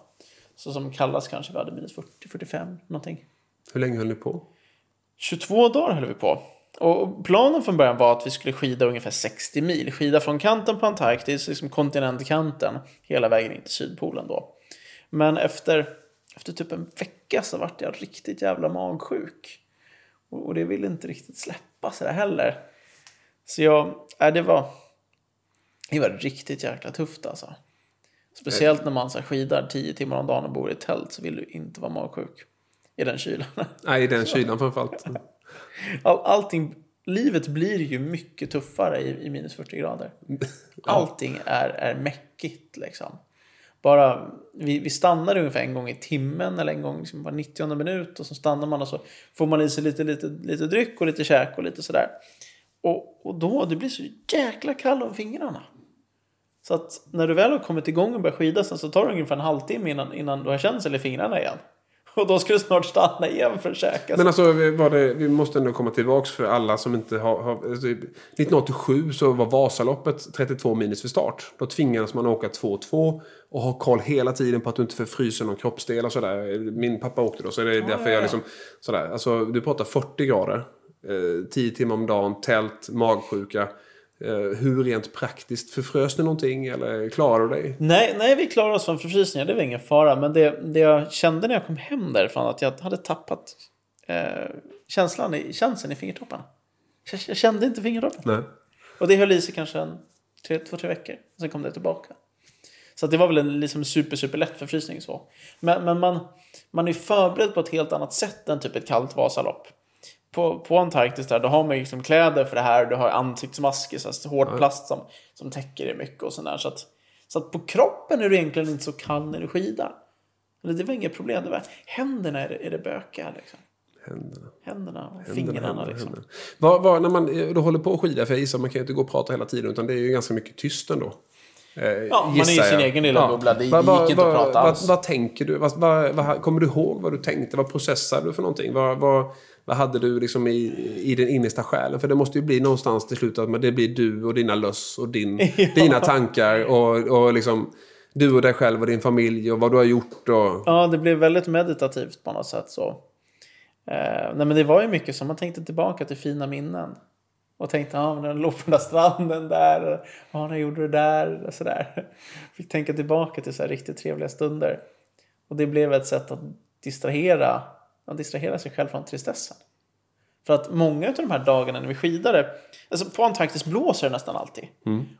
Så som kallast kanske vi hade minus 40-45 någonting. Hur länge höll ni på? 22 dagar höll vi på. Och planen från början var att vi skulle skida ungefär 60 mil. Skida från kanten på Antarktis, liksom kontinentkanten, hela vägen in till Sydpolen då. Men efter, efter typ en vecka så vart jag riktigt jävla magsjuk. Och, och det ville inte riktigt släppa sig heller. Så jag, äh, det var, det var riktigt jäkla tufft alltså. Speciellt när man så skidar 10 timmar om dagen och bor i ett tält så vill du inte vara magsjuk. I den kylan. Nej, i den kylan framförallt. All, allting, livet blir ju mycket tuffare i, i minus 40 grader. Allting är, är mäckigt liksom. Bara, vi, vi stannar ungefär en gång i timmen eller en gång liksom var 90 minut och så stannar man och så får man i sig lite, lite, lite dryck och lite käk och lite sådär. Och, och då, det blir så jäkla kall om fingrarna. Så att när du väl har kommit igång och börjat skida sen så tar det ungefär en halvtimme innan, innan du har känsel i fingrarna igen. Och då ska du snart stanna igen för att käka. Men alltså, var det, vi måste ändå komma tillbaks för alla som inte har... har alltså, 1987 så var Vasaloppet 32 minus för start. Då tvingades man åka 2-2 och ha koll hela tiden på att du inte förfryser någon kroppsdel och sådär. Min pappa åkte då, så det är därför jag liksom... Sådär. Alltså, du pratar 40 grader. Eh, 10 timmar om dagen, tält, magsjuka. Eh, hur rent praktiskt, förfrös ni någonting eller klarade du dig? Nej, nej, vi klarade oss från förfrysningar. Det var ingen fara. Men det, det jag kände när jag kom hem därifrån att jag hade tappat eh, känslan i, känseln i fingertopparna. Jag, jag kände inte fingertoppen. Nej. Och det höll i sig kanske en tre, två, tre veckor. Sen kom det tillbaka. Så det var väl en liksom super, super lätt förfrysning så. Men, men man, man är förberedd på ett helt annat sätt än typ ett kallt Vasalopp. På, på Antarktis där, då har man liksom kläder för det här. Du har ansiktsmasker, så här, hård plast som, som täcker dig mycket och sådär. Så att, så att på kroppen är du egentligen inte så kall när du skidar. Det var inget problem. Det var händerna är det, är det bökiga liksom. Händerna. Händerna och Händerna, fingrarna händerna, liksom. händerna. Vad, vad, när man eh, då håller på och skidar, för jag gissar man kan ju inte gå och prata hela tiden utan det är ju ganska mycket tyst ändå. Eh, Ja, man är i sin jag. egen lilla bubbla. Det gick vad- inte att vad- prata alls. vad tänker du? Vad, kommer du ihåg vad du tänkte? Vad processade du för någonting? Vad, vad, hade du liksom i, i den innersta själen? För det måste ju bli någonstans till slut att det blir du och dina löss och din, dina tankar och, och liksom du och dig själv och din familj och vad du har gjort. Och, Ja, det blev väldigt meditativt på något sätt så. Eh, nej, men det var ju mycket som man tänkte tillbaka till fina minnen. Och tänkte, ja, men den låg på den där stranden där. Ja, när gjorde det där? Och sådär. Fick tänka tillbaka till så riktigt trevliga stunder. Och det blev ett sätt att distrahera, att distrahera sig själv från tristessen. För att många av de här dagarna när vi skidade, alltså på Antarktis blåser det nästan alltid.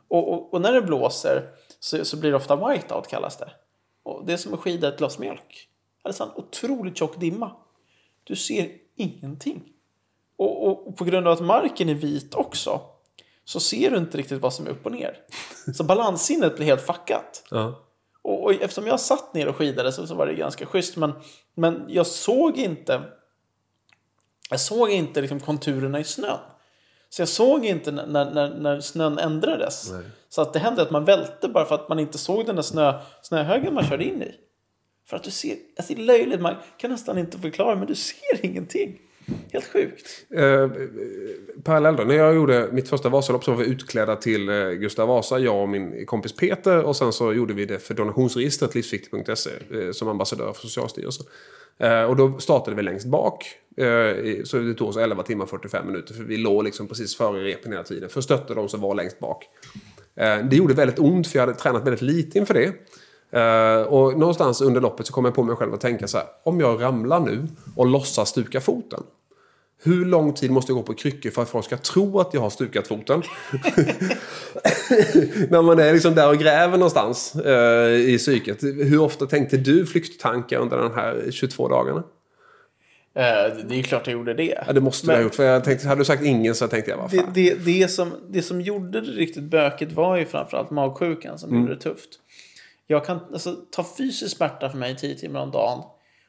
Och, och, och när det blåser så, så blir det ofta whiteout kallas det. Och det är som att skida ett glas mjölk. Det är så en otroligt tjock dimma. Du ser ingenting. Och, och, på grund av att marken är vit också så ser du inte riktigt vad som är upp och ner. Så balanssinnet blir helt fuckat. ja. Och, och eftersom jag satt ner och skidade så, så var det ganska schysst. Men, men jag såg inte jag såg inte liksom konturerna i snön. Så jag såg inte när, när, när snön ändrades. Så att det hände att man välte bara för att man inte såg den där snö, snöhögen man körde in i. För att du ser, alltså det är löjligt, man kan nästan inte förklara men du ser ingenting. Helt sjukt. Eh, då. När jag gjorde mitt första Vasalopp så var vi utklädda till eh, Gustav Vasa, jag och min kompis Peter. Och sen så gjorde vi det för donationsregistret livsviktigt.se eh, som ambassadör för Socialstyrelsen. Eh, och då startade vi längst bak. Eh, så det tog oss 11 timmar 45 minuter för vi låg liksom precis före repen hela tiden. För att stötta de som var längst bak. Eh, det gjorde väldigt ont för jag hade tränat väldigt lite inför det. Eh, och någonstans under loppet så kom jag på mig själv att tänka så här. Om jag ramlar nu och låtsas stuka foten. Hur lång tid måste jag gå på kryckor för att folk ska tro att jag har stukat foten? När man är liksom där och gräver någonstans eh, i psyket. Hur ofta tänkte du flykttankar under de här 22 dagarna? Eh, det det är ju klart jag gjorde det. Ja, det måste du Men- ha gjort. För jag tänkte, hade du sagt ingen så tänkte jag, vad Det, fan. det, det, som, det som gjorde det riktigt bökigt var ju framförallt magsjukan som gjorde det tufft. Jag kan alltså, ta fysisk smärta för mig 10 timmar om dagen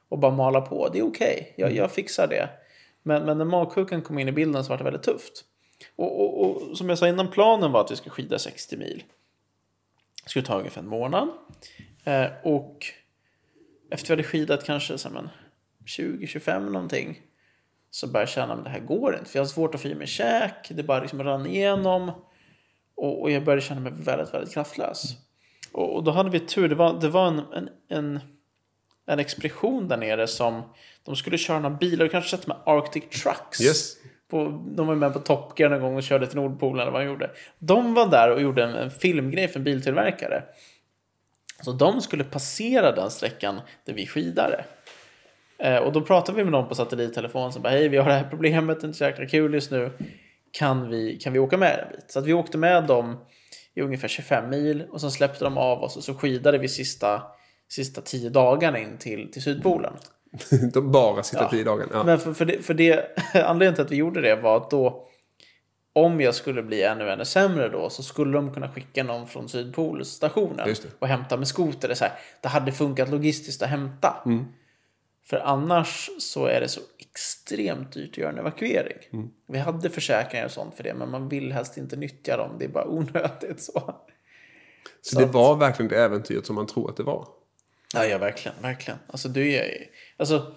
och bara mala på. Det är okej, jag, jag fixar det. Men, men när magsjukan kom in i bilden så var det väldigt tufft. Och, och, och som jag sa innan, planen var att vi skulle skida 60 mil. Det skulle ta ungefär en månad. Eh, och efter vi hade skidat kanske 20-25 någonting så började jag känna att det här går inte. För jag har svårt att få i mig käk. Det bara liksom rann igenom. Och, och jag började känna mig väldigt, väldigt kraftlös. Och, och då hade vi tur. Det var, det var en, en, en, en expedition där nere som de skulle köra några bilar. Du kanske sett med Arctic Trucks. Yes. På, de var med på Top Gear någon gång och körde till Nordpolen eller vad de gjorde. De var där och gjorde en, en filmgrej för en biltillverkare. Så de skulle passera den sträckan där vi skidade. Eh, och då pratade vi med någon på satellittelefon som bara hej vi har det här problemet, det är inte så jäkla kul just nu. Kan vi, kan vi åka med en bit? Så att vi åkte med dem i ungefär 25 mil och sen släppte de av oss och så skidade vi sista, sista 10 dagarna in till, till Sydpolen. De bara sitter Ja. tio dagar. Ja. Men för, för, det, för det, anledningen till att vi gjorde det var att då om jag skulle bli ännu, ännu sämre då så skulle de kunna skicka någon från Sydpolstationen och hämta med skoter. Det, så här, det hade funkat logistiskt att hämta. Mm. För annars så är det så extremt dyrt att göra en evakuering. Mm. Vi hade försäkringar och sånt för det men man vill helst inte nyttja dem. Det är bara onödigt så. Så det var verkligen det äventyret som man tror att det var. Ja, ja verkligen, verkligen. Alltså, du är, alltså,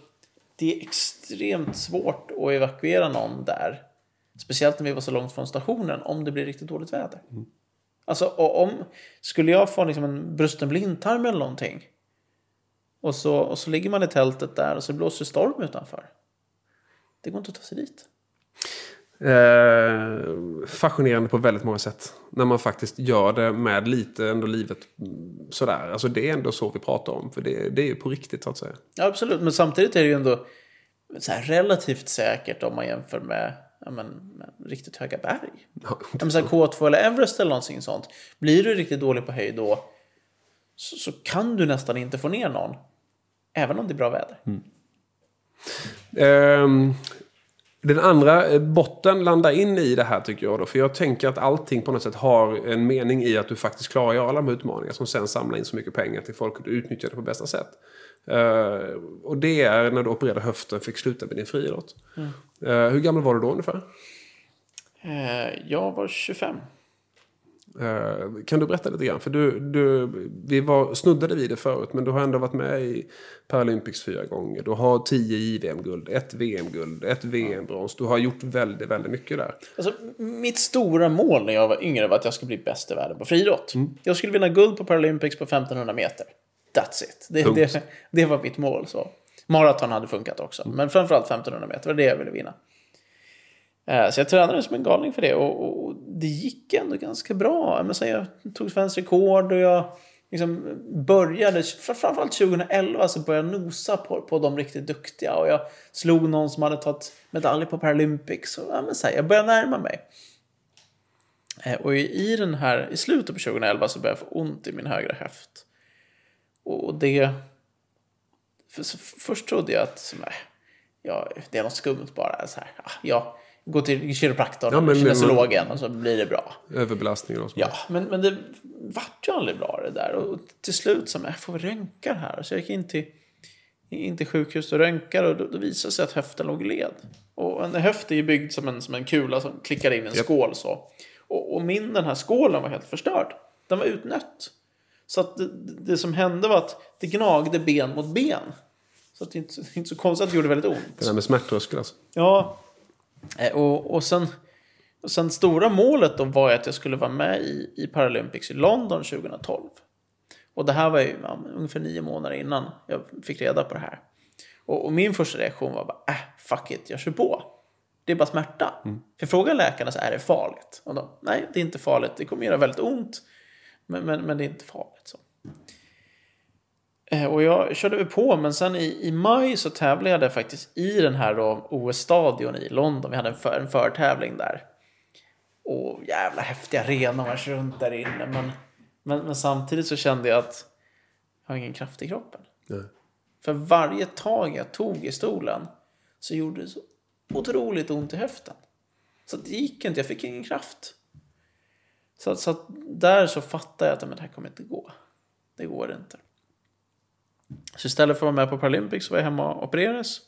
det är extremt svårt att evakuera någon där. Speciellt när vi var så långt från stationen om det blir riktigt dåligt väder. Alltså och om, skulle jag få liksom en brusten blindtarm eller någonting. Och så, och så ligger man i tältet där och så blåser storm utanför. Det går inte att ta sig dit. Eh, fascinerande på väldigt många sätt. När man faktiskt gör det med lite ändå livet mm, sådär. Alltså det är ändå så vi pratar om. För det, det är ju på riktigt så att säga. Ja, absolut. Men samtidigt är det ju ändå relativt säkert om man jämför med, ja, men, med riktigt höga berg. Ja, men så här K2 eller Everest eller någonting sånt. Blir du riktigt dålig på höjd då så, så kan du nästan inte få ner någon. Även om det är bra väder. Ehm, den andra eh, botten landar in i det här tycker jag då. För jag tänker att allting på något sätt har en mening i att du faktiskt klarar göra alla de här utmaningarna. Som sen samlar in så mycket pengar till folk och du utnyttjar det på bästa sätt. Eh, och det är när du opererade höften och fick sluta med din friidrott. Eh, hur gammal var du då ungefär? Eh, jag var 25. Eh, kan du berätta lite grann? För du, du, vi var, snuddade vid det förut, men du har ändå varit med i Paralympics fyra gånger. Du har tio JVM-guld, ett VM-guld, ett VM-brons. Du har gjort väldigt, väldigt mycket där. Alltså, mitt stora mål när jag var yngre var att jag skulle bli bäst i världen på friidrott. Jag skulle vinna guld på Paralympics på 1500 meter. That's it. Det, det, det var mitt mål. så. Maraton hade funkat också. Men framförallt 1500 meter var det jag ville vinna. Eh, så jag tränade som en galning för det och, och det gick ändå ganska bra. Men sen jag tog svenskt rekord och jag liksom började, framförallt 2011 så började jag nosa på, på de riktigt duktiga och jag slog någon som hade tagit medalj på Paralympics. Och, ja, men så här, jag började närma mig. Eh, och i, den här, i slutet på 2011 så började jag få ont i min högra höft. Och det... För, först trodde jag att nej, äh, ja, det är något skumt bara. Så här, ah, ja, går till kiropraktorn Ja, men- eller kinesologen och så blir det bra. Överbelastning och så. Ja, men, men det vart ju aldrig bra det där. Och till slut så, jag får vi röntga här. Så jag gick in till, in till sjukhus och röntgade och då, då visade det sig att höften låg led. Och en höft är ju byggd som en, som en kula som klickar in i en Japp. skål så. Och, och min den här skålen var helt förstörd. Den var utnött. Så att det, det som hände var att det gnagde ben mot ben. Så att det inte, det är inte så konstigt att det gjorde väldigt ont. Det där med smärttröskel alltså. Ja. Eh, Och, och, sen, och sen stora målet då var att jag skulle vara med i, i Paralympics i London 2012. Och det här var ju ja, ungefär nio månader innan jag fick reda på det här. Och, och min första reaktion var bara, äh, fuck it, jag kör på. Det är bara smärta. För fråga läkarna så är det farligt. Och de, nej, det är inte farligt. Det kommer göra väldigt ont. Men, men, men det är inte farligt. Så. Eh, Och jag körde väl på, men sen i, i maj så tävlade jag där faktiskt i den här OS-stadion i London. Vi hade en, för, en förtävling där. Och jävla häftig arena, man kör runt där inne. Men, men, men samtidigt så kände jag att jag har ingen kraft i kroppen. Nej. För varje tag jag tog i stolen så gjorde det så otroligt ont i höften. Så det gick inte, jag fick ingen kraft. Så, så där så fattade jag att men det här kommer inte gå. Det går inte. Så istället för att vara med på Paralympics var jag hemma och opererades.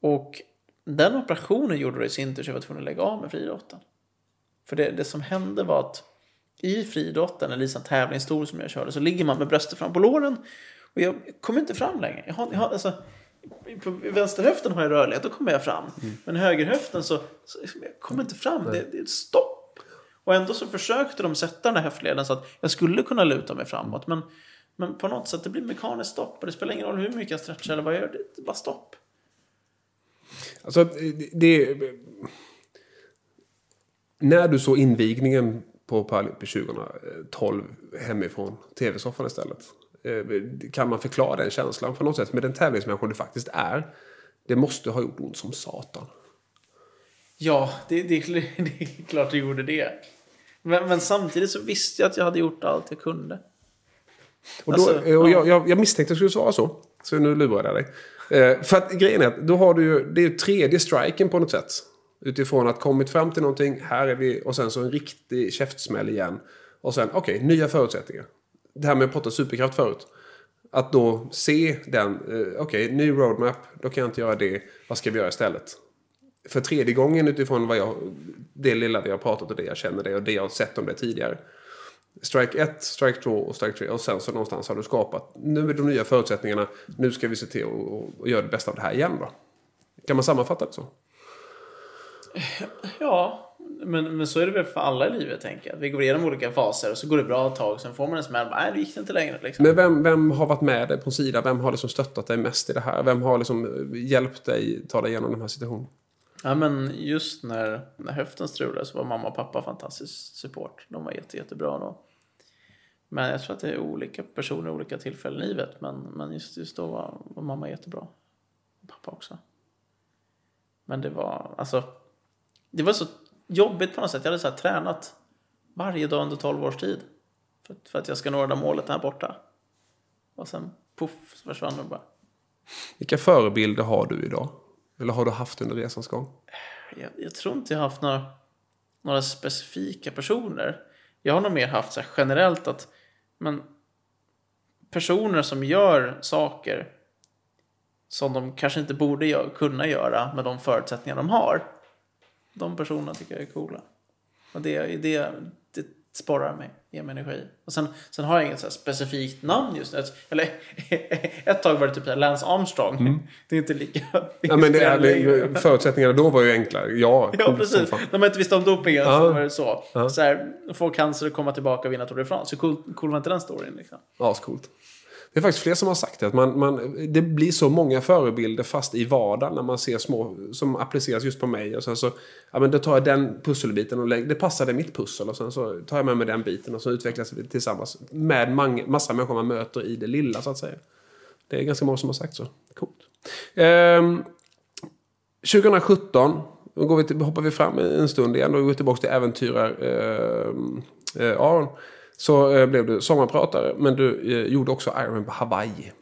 Och den operationen gjorde det i sin tur så jag var tvungen att lägga av med friidrotten. För det, det som hände var att i friidrotten, eller i en tävlingsstol som jag körde, så ligger man med bröstet fram på låren. Och jag kommer inte fram längre. Jag har, jag har, alltså, på vänsterhöften har jag rörlighet, då kommer jag fram. Men högerhöften så, så jag kommer inte fram. Det, det är ett stopp. Och ändå så försökte de sätta den här höftleden så att jag skulle kunna luta mig framåt. Men, men på något sätt, det blir mekaniskt stopp. Och det spelar ingen roll hur mycket jag stretchar eller vad jag gör. Det är bara stopp. Alltså, det... när du såg invigningen på Paralympics 2012 hemifrån tv-soffan istället. eh, Kan man förklara den känslan på något sätt med den tävlingsmänniska du faktiskt är? Det måste ha gjort ont som satan. Ja, det, det, det är klart det gjorde det. Men, men samtidigt så visste jag att jag hade gjort allt jag kunde. Och, då, Alltså, och ja. jag, jag, jag misstänkte att det skulle svara så. Så nu lurar jag dig. Eh, för att grejen är att då har du ju, det är ju tredje striken på något sätt. Utifrån att kommit fram till någonting, här är vi, och sen så en riktig käftsmäll igen. Och sen, okej, nya förutsättningar. Det här med att prata superkraft förut. Att då se den, eh, okej, ny roadmap, då kan jag inte göra det, vad ska vi göra istället? För tredje gången utifrån vad jag, det lilla vi har pratat och det jag känner det och det jag har sett om det tidigare. Strike 1, strike 2 och strike 3. Och sen så någonstans har du skapat, nu är de nya förutsättningarna, nu ska vi se till att göra det bästa av det här igen då. Kan man sammanfatta det så? Ja, men, men så är det väl för alla i livet tänker jag. Vi går igenom olika faser och så går det bra ett tag. Sen får man en smäll. Nej, det gick inte längre. Liksom. Men vem, vem har varit med dig på sidan? Vem har liksom stöttat dig mest i det här? Vem har liksom eh, hjälpt dig ta dig igenom den här situationen? Ja, men just när, när höften strulade så var mamma och pappa fantastisk support. De var jätte, jättebra då. Men jag tror att det är olika personer olika tillfällen i livet. Men, men just, just då var, var mamma jättebra. Och pappa också. Men det var, alltså, det var så jobbigt på något sätt. Jag hade så tränat varje dag under 12 års tid. För, för att jag ska nå det där målet här borta. Och sen puff så försvann de bara. Vilka förebilder har du idag? Eller har du haft under resans gång? Jag, jag tror inte jag har haft några, några specifika personer. Jag har nog mer haft så generellt att men, personer som gör saker som de kanske inte borde gö- kunna göra med de förutsättningar de har. De personerna tycker jag är coola. Och det, det, det sporrar mig, ger mig energi. Och sen, sen har jag inget så specifikt namn just nu. Eller ett tag var det typ Lance Armstrong. Det är inte lika Mm. Ja, men det är, det, förutsättningarna då var ju enklare. Ja, Ja, precis. När man inte visste om dopingen Ja. så var det så. så här, få cancer och komma tillbaka och vinna Tour de France. Hur cool, cool var inte den storyn? Liksom? Ascoolt. Det är faktiskt fler som har sagt det. Att man, man, det blir så många förebilder fast i vardagen när man ser små som appliceras just på mig. Och sen så, ja men då tar jag den pusselbiten och lägger, det passade mitt pussel. Och sen så tar jag med mig den biten och så utvecklas vi tillsammans. Med mang, massa människor man möter i det lilla så att säga. Det är ganska många som har sagt så. Coolt. Ehm, 2017 då går vi till, hoppar vi fram en stund igen och går tillbaka till äventyrar eh, eh, Aron. Så eh, blev du sommarpratare, men du eh, gjorde också Ironman på Hawaii.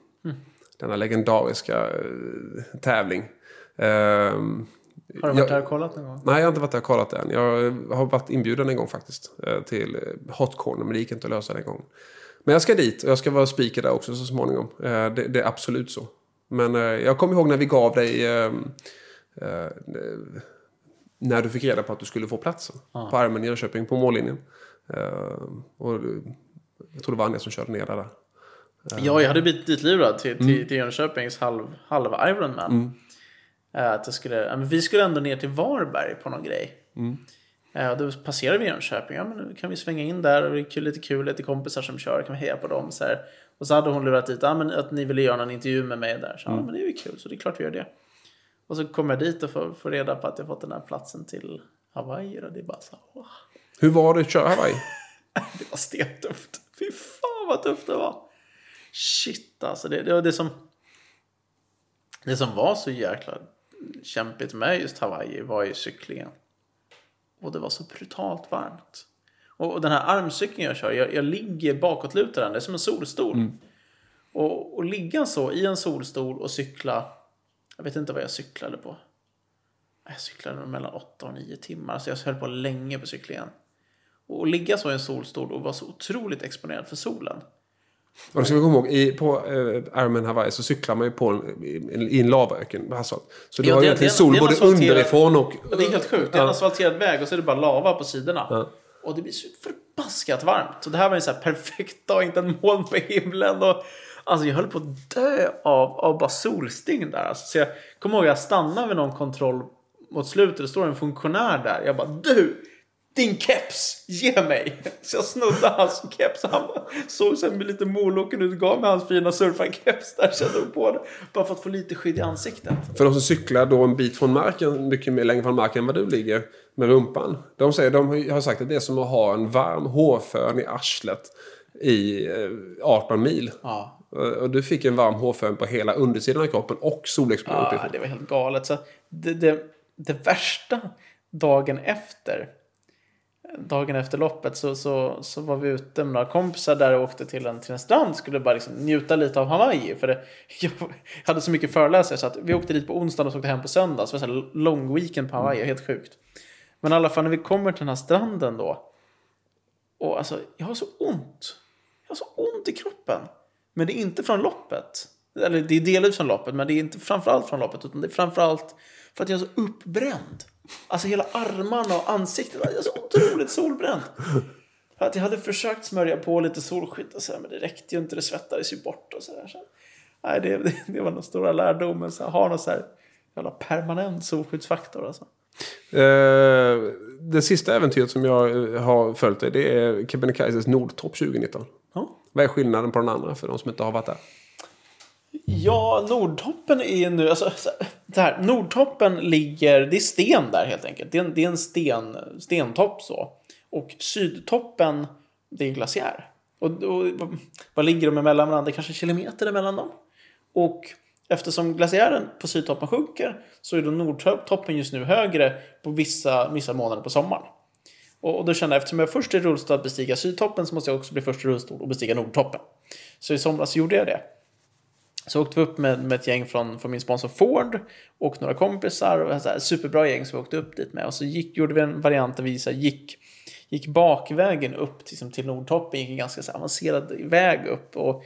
Denna legendariska eh, tävling. Ehm, Har du varit jag- där och kollat någon gång? Nej, jag har inte varit där och kollat än. Jag har varit inbjuden en gång faktiskt. Till Hot Corner, men det gick inte att lösa den gången. Men jag ska dit och jag ska vara speaker där också så småningom. Det, det är absolut så. Men jag kommer ihåg när vi gav dig... eh, eh, När du fick reda på att du skulle få platsen. På Armen i Jönköping, på mållinjen. Eh, Och jag tror det var Anja som körde ner där. Ja, jag hade blivit ditlurad till, till, till Jönköpings halv, halv Ironman. Eh, Att jag skulle, vi skulle ändå ner till Varberg på någon grej. Eh, Då passerade vi Jönköping. Ja, men nu kan vi svänga in där. Och det är kul, lite kul, lite kompisar som kör. Kan vi heja på dem. Så här. Och så hade hon lurat dit ja, men att ni ville göra någon intervju med mig där. Så, ja, men det är ju kul, så det är klart vi gör det. Och så kommer jag dit och får, får reda på att jag fått den här platsen till Hawaii. Och det är bara så åh, Hur var det att köra Hawaii? det var stentufft. Fy fan vad tufft det var. Shit alltså. Det, det var det som... Det som var så jäkla kämpigt med just Hawaii var ju cyklingen. Och det var så brutalt varmt. Och, och den här armcykeln jag kör, jag, jag ligger bakåtlutad den. Det är som en solstol. Och, och ligga så i en solstol och cykla. Jag vet inte vad jag cyklade på. Jag cyklade mellan 8 och 9 timmar. Så jag höll på länge på cyklingen. Och ligga så i en solstol och vara så otroligt exponerad för solen. Och det ska vi komma ihåg, i, på eh, Ironman Hawaii så cyklar man ju på en, i, en lavaöken asfalt. Så du Ja, har egentligen sol både underifrån och... Och det är helt sjukt. Det är en Ja. asfalterad väg och så är det bara lava på sidorna. Ja. Och det blir så förbaskat varmt. Så det här var en så här perfekt dag, inte en moln på himlen. Och, alltså jag höll på att dö av, av bara solsting där. Alltså, så jag kommer ihåg jag stannade vid någon kontroll mot slutet. Det står en funktionär där. Jag bara du! Din keps! Ge mig! Så jag snodde hans keps. Han såg sen med lite moloken ut. Gav mig hans fina surfarkeps där. Jag drog på det. Bara för att få lite skydd i ansiktet. För de som cyklar då en bit från marken, mycket mer längre från marken än vad du ligger med rumpan. De, säger, de har sagt att det är som att ha en varm hårfön i arslet i eh, 18 mil. Ja, Och och du fick en varm hårfön på hela undersidan av kroppen och solexponering Ja, det var helt galet. Så det, det, det värsta dagen efter dagen efter loppet så, så, så var vi ute med några kompisar där och åkte till en, till en strand. Skulle bara liksom njuta lite av Hawaii. För det, jag hade så mycket föreläsare så att vi åkte dit på onsdagen och så åkte hem på söndag. Så det var här lång weekend på Hawaii. Helt sjukt. Men i alla fall när vi kommer till den här stranden då. Och alltså, jag har så ont. Jag har så ont i kroppen. Men det är inte från loppet. Eller det är delvis från loppet, men det är inte framförallt från loppet. Utan det är framförallt för att jag är så uppbränd. Alltså hela armarna och ansiktet. Jag är så otroligt solbränd. För att jag hade försökt smörja på lite solskydd och så här, men det räckte ju inte. Det svettades ju bort och så där. Så, nej, det, det, det var den stora lärdomen. Så ha någon så här jävla permanent solskyddsfaktor. Alltså. Eh, det sista äventyret som jag eh, har följt dig, det är Kebnekaises Nordtopp 2019. Ja. Vad är skillnaden på den andra för de som inte har varit där? Ja, Nordtoppen är nu... Alltså, så här, Nordtoppen ligger... Det är sten där helt enkelt. Det är en, det är en sten, stentopp så. Och Sydtoppen, det är en glaciär. Och, och vad- ligger de emellan varandra? Det är kanske kilometer emellan dem. Och eftersom glaciären på Sydtoppen sjunker så är då Nordtoppen just nu högre på vissa, vissa månader på sommaren. Och, och då kände jag eftersom jag först är i rullstol att bestiga Sydtoppen så måste jag också bli först i rullstol och bestiga Nordtoppen. Så i somras gjorde jag det. Så åkte vi upp med, med ett gäng från, från min sponsor Ford och några kompisar. Och så här, superbra gäng som vi åkte upp dit med. Och så gick, gjorde vi en variant där vi så här, gick, gick bakvägen upp till, liksom, till Nordtoppen. Gick en ganska så här, avancerad väg upp. Och,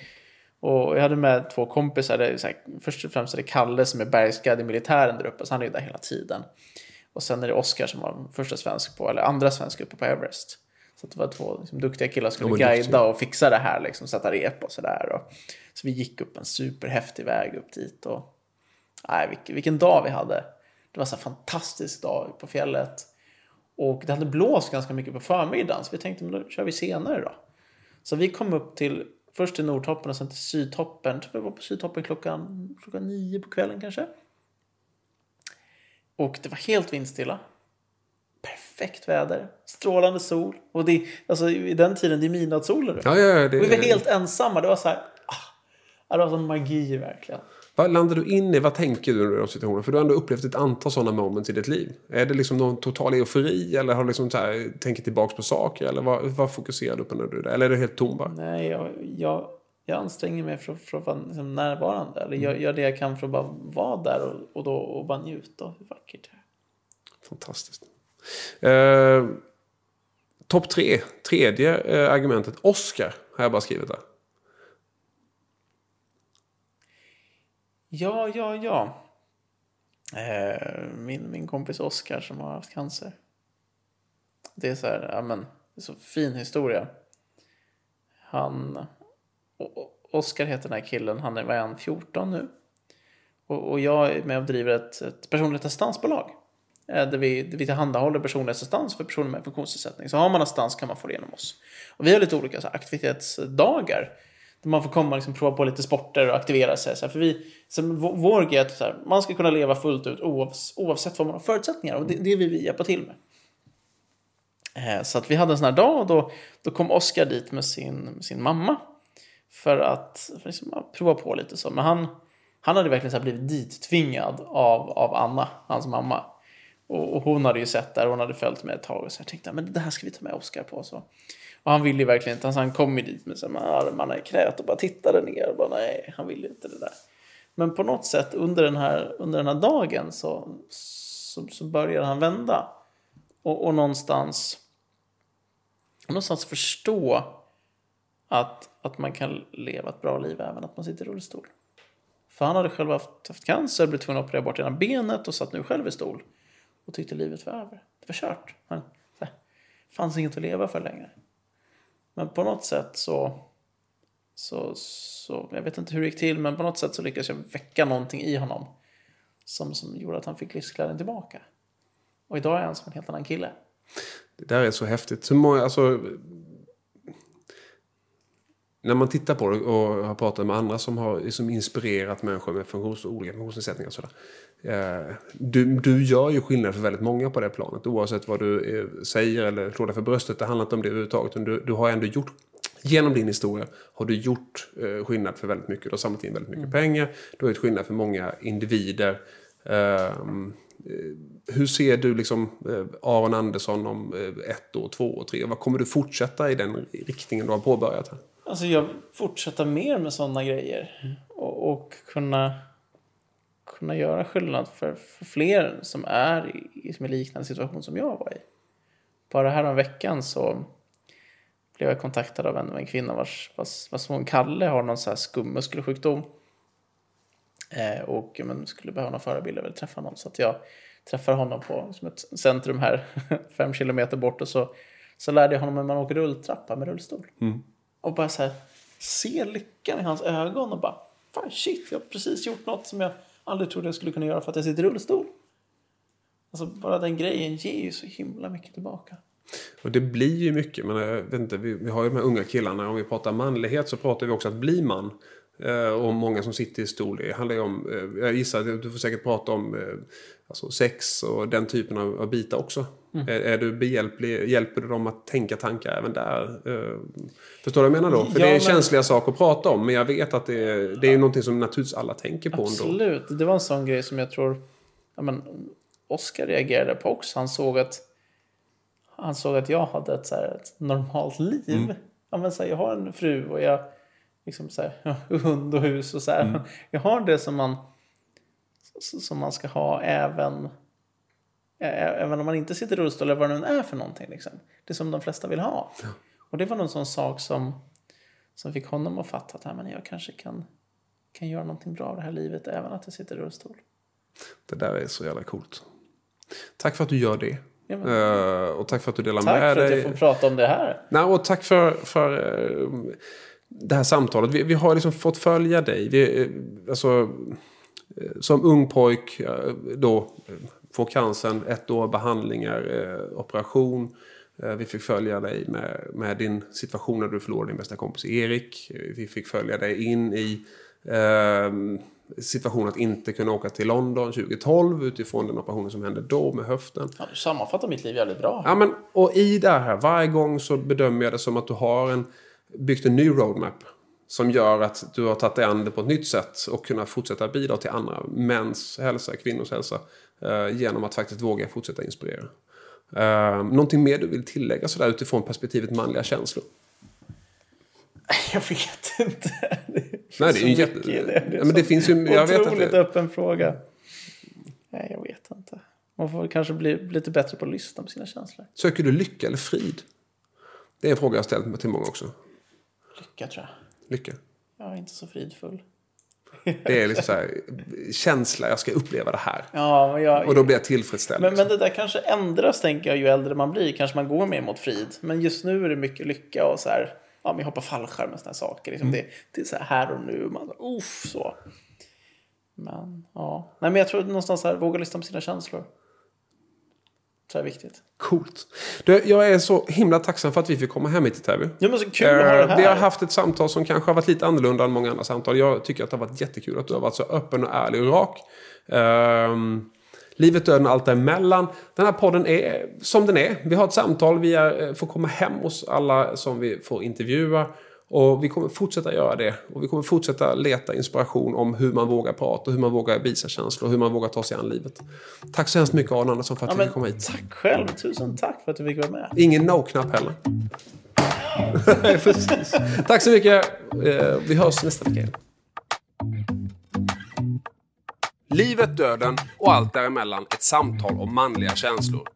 och jag hade med två kompisar. Det är, så här, först och främst är det Kalle som är bergsguide i militären där uppe. Så han är ju där hela tiden. Och sen är det Oskar som var första svensk på, eller andra svensk uppe på Everest. Så det var två liksom, duktiga killar som skulle guida duktiga. och fixa det här, liksom, sätta rep och sådär. Så vi gick upp en superhäftig väg upp dit. Och, nej, vilken, vilken dag vi hade. Det var så här fantastisk dag på fjället. Och det hade blåst ganska mycket på förmiddagen. Så vi tänkte, men då kör vi senare då. Så vi kom upp till, först till Nordtoppen och sen till Sydtoppen. Jag tror vi var på Sydtoppen klockan, klockan nio på kvällen kanske. Och det var helt vindstilla. Perfekt väder. Strålande sol. Och det, alltså, i den tiden, det är midnattssoler. Ja, ja, det, Och vi var helt ensamma. Det var så här... Ah, det var sån magi verkligen. Vad landar du in i? Vad tänker du under de situationerna? För du har ändå upplevt ett antal sådana moments i ditt liv. Är det liksom någon total eufori? Eller har du liksom så här, tänker tillbaka på saker? Eller vad, vad fokuserar du på när du är där? Eller är du helt tom bara? Nej, jag, jag, jag anstränger mig för, för att vara liksom närvarande. Eller gör, gör det jag kan för att bara vara där och, och, då, och bara njuta av hur vackert det är. Fantastiskt. Eh, Topp tre. Tredje eh, argumentet. Oscar har jag bara skrivit där. Ja, ja, ja. Eh, min, min kompis Oskar som har haft cancer. Det är så här, ja men, det är så fin historia. Han, Oscar Oskar heter den här killen, han är, vad är han, 14 nu. Och, och jag är med och driver ett, ett personligt assistansbolag. Eh, där vi, där vi tillhandahåller personlig assistans för personer med funktionsnedsättning. Så har man assistans kan man få det genom oss. Och vi har lite olika så här, aktivitetsdagar. Där man får komma och liksom, prova på lite sporter och aktivera sig. Så här, för vi, så vår, grej är att så här, man ska kunna leva fullt ut oavs, oavsett vad man har förutsättningar. Och det, det vill vi hjälpa till med. Eh, Så att vi hade en sån här dag och då, då kom Oskar dit med sin, med sin mamma. För att för liksom, ja, prova på lite så. Men han, han hade verkligen så här blivit dittvingad av, av Anna, hans mamma. Och, och hon hade ju sett där, hon hade följt med ett tag och så jag tänkte men det här ska vi ta med Oskar på. Så. Och han ville ju verkligen inte, alltså han kom ju dit med armarna i knät och bara tittade ner och bara nej, han ville inte det där. Men på något sätt under den här, under den här dagen så, så, så började han vända. Och, och någonstans, någonstans förstå att, att man kan leva ett bra liv även att man sitter i rullstol. För han hade själv haft, haft cancer, blev tvungen att operera bort ena benet och satt nu själv i stol. Och tyckte livet var över. Det var kört. Han, det fanns inget att leva för längre. Men på något sätt så, så, så, jag vet inte hur det gick till, men på något sätt så lyckades jag väcka någonting i honom. Som, som gjorde att han fick livsglädjen tillbaka. Och idag är han som en helt annan kille. Det där är så häftigt. Hur många, alltså, när man tittar på det och har pratat med andra som har liksom inspirerat människor med funktions, olika funktionsnedsättningar. och sådär. Eh, du, du gör ju skillnad för väldigt många på det planet. Oavsett vad du eh, säger eller slår dig för bröstet. Det handlar inte om det överhuvudtaget. Du, du har ändå gjort, genom din historia har du gjort eh, skillnad för väldigt mycket. Du har samlat in väldigt mycket pengar. Du har gjort skillnad för många individer. Ehm, eh, hur ser du liksom eh, Aron Andersson om ett år, två år, tre år? Vad kommer du fortsätta i den riktningen du har påbörjat? här? Alltså jag fortsätta mer med sådana grejer. Och, och kunna, kunna göra skillnad för, för fler som är i, som i liknande situation som jag var i. Bara här om veckan så blev jag kontaktad av en, av en kvinna vars, vars, vars son Kalle har någon så här skum muskelsjukdom. Eh, och men, skulle behöva någon förebild, jag vill träffa någon. Så att jag träffade honom på som ett centrum här, fem kilometer bort. Och så, så lärde jag honom hur man åker rulltrappa med rullstol. Och bara så här, se lyckan i hans ögon och bara, fan shit, jag har precis gjort något som jag aldrig trodde jag skulle kunna göra för att jag sitter i rullstol. Alltså bara den grejen ger ju så himla mycket tillbaka. Och det blir ju mycket. Men eh, jag vet inte, vi, vi har ju de här unga killarna. Om vi pratar manlighet så pratar vi också att bli man. Eh, och många som sitter i stol. Det handlar ju om, eh, jag gissar att du får säkert prata om eh, alltså sex och den typen av, av bitar också. Är, är du behjälplig? Hjälper du dem att tänka tankar även där? Eh, förstår du vad jag menar då? För Ja, det är men- känsliga saker att prata om. Men jag vet att det är, det är någonting som naturligtvis alla tänker på ändå. Absolut, det var en sån grej som jag tror ja, men, Oscar reagerade på också. Han såg att, han såg att jag hade ett, så här, ett normalt liv. Ja, men, så här, jag har en fru och jag liksom, så här, ja, hund och hus och så här. Jag har det som man, som man ska ha även Även om man inte sitter i rullstol eller vad det nu är för någonting. Liksom. Det som de flesta vill ha. Och det var någon sån sak som, som fick honom att fatta att ja, men jag kanske kan, kan göra någonting bra av det här livet även att jag sitter i rullstol. Det där är så jävla coolt. Tack för att du gör det. Ja, Eh, och tack för att du delar tack med för att dig. jag får prata om det här. Nej, och tack för, för eh, det här samtalet. Vi, vi har liksom fått följa dig. Vi, eh, alltså, som ung pojk eh, då eh, får cancern, ett år behandlingar, eh, operation. Eh, Vi fick följa dig med, med din situation när du förlorade din bästa kompis Erik. Eh, Vi fick följa dig in i eh, situationen att inte kunna åka till London 2012 utifrån den operationen som hände då med höften. Ja, du sammanfattar mitt liv jävligt bra. Ja, men, och i det här, varje gång så bedömer jag det som att du har en, byggt en ny roadmap. Som gör att du har tagit dig an det på ett nytt sätt och kunnat fortsätta bidra till andra mäns hälsa, kvinnors hälsa. Eh, genom att faktiskt våga fortsätta inspirera. Eh, någonting mer du vill tillägga sådär utifrån perspektivet manliga känslor? Jag vet inte. Det Nej, det är ju jätte- det. Det men det finns ju- jag vet Otroligt det- öppen fråga. Nej, jag vet inte. Man får kanske bli lite bättre på att lyssna på sina känslor. Söker du lycka eller frid? Det är en fråga jag har ställt till många också. Lycka tror jag. Lycka. Jag är inte så fridfull. Det är liksom så här, känsla, jag ska uppleva det här. Ja, men jag, Och då blir jag tillfredsställd. Men, liksom. men det där kanske ändras tänker jag ju äldre man blir. Kanske man går mer mot frid. Men just nu är det mycket lycka och så här ja, men hoppa fallskärm och sådana saker. Liksom det, det är så här, här och nu. Man, uff, så. Men ja, nej men jag tror någonstans här, våga lyssna på sina känslor. Så är viktigt. Coolt. Du, jag är så himla tacksam för att vi fick komma hem hit till Täby. Ja men så kul att ha det Eh, här. Vi har haft ett samtal som kanske har varit lite annorlunda än många andra samtal. Jag tycker att det har varit jättekul att du har varit så öppen och ärlig och rak. Ehm, livet, döden och allt däremellan. Den här podden är som den är. Vi har ett samtal, vi är, eh, får komma hem hos alla som vi får intervjua. Och vi kommer fortsätta göra det. Och vi kommer fortsätta leta inspiration om hur man vågar prata, hur man vågar visa känslor, hur man vågar ta sig an livet. Tack så hemskt mycket Aron Andersson för att ja, du fick komma hit. Tack själv, tusen tack för att du fick vara med. Ingen no-knapp heller. Precis. Tack så mycket. Eh, Vi hörs nästa vecka. igen. Livet, döden och allt däremellan ett samtal om manliga känslor.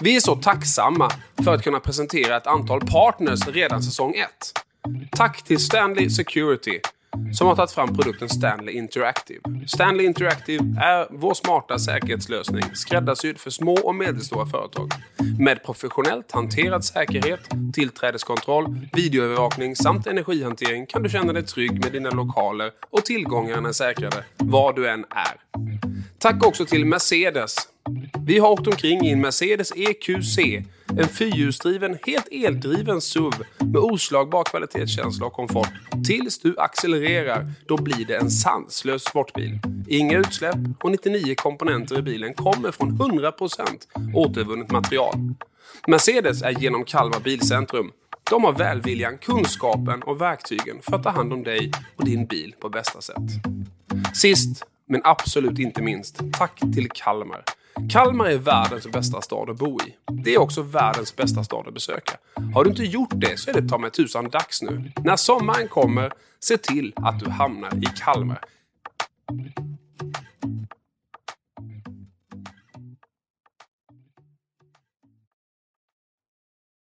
Vi är så tacksamma för att kunna presentera ett antal partners redan säsong 1. Tack till Stanley Security som har tagit fram produkten Stanley Interactive. Stanley Interactive är vår smarta säkerhetslösning skräddarsydd för små och medelstora företag. Med professionellt hanterad säkerhet, tillträdeskontroll, videoövervakning samt energihantering kan du känna dig trygg med dina lokaler och tillgångarna är säkrade var du än är. Tack också till Mercedes. Vi har åkt omkring i en Mercedes EQC. En fyrhjulsdriven, helt eldriven SUV med oslagbar kvalitetskänsla och komfort. Tills du accelererar, då blir det en sanslös sportbil. Inga utsläpp och 99 komponenter i bilen kommer från 100% återvunnet material. Mercedes är genom Kalmar Bilcentrum. De har välviljan, kunskapen och verktygen för att ta hand om dig och din bil på bästa sätt. Sist, men absolut inte minst, tack till Kalmar. Kalmar är världens bästa stad att bo i. Det är också världens bästa stad att besöka. Har du inte gjort det så är det ta mig tusan dags nu. När sommaren kommer, se till att du hamnar i Kalmar.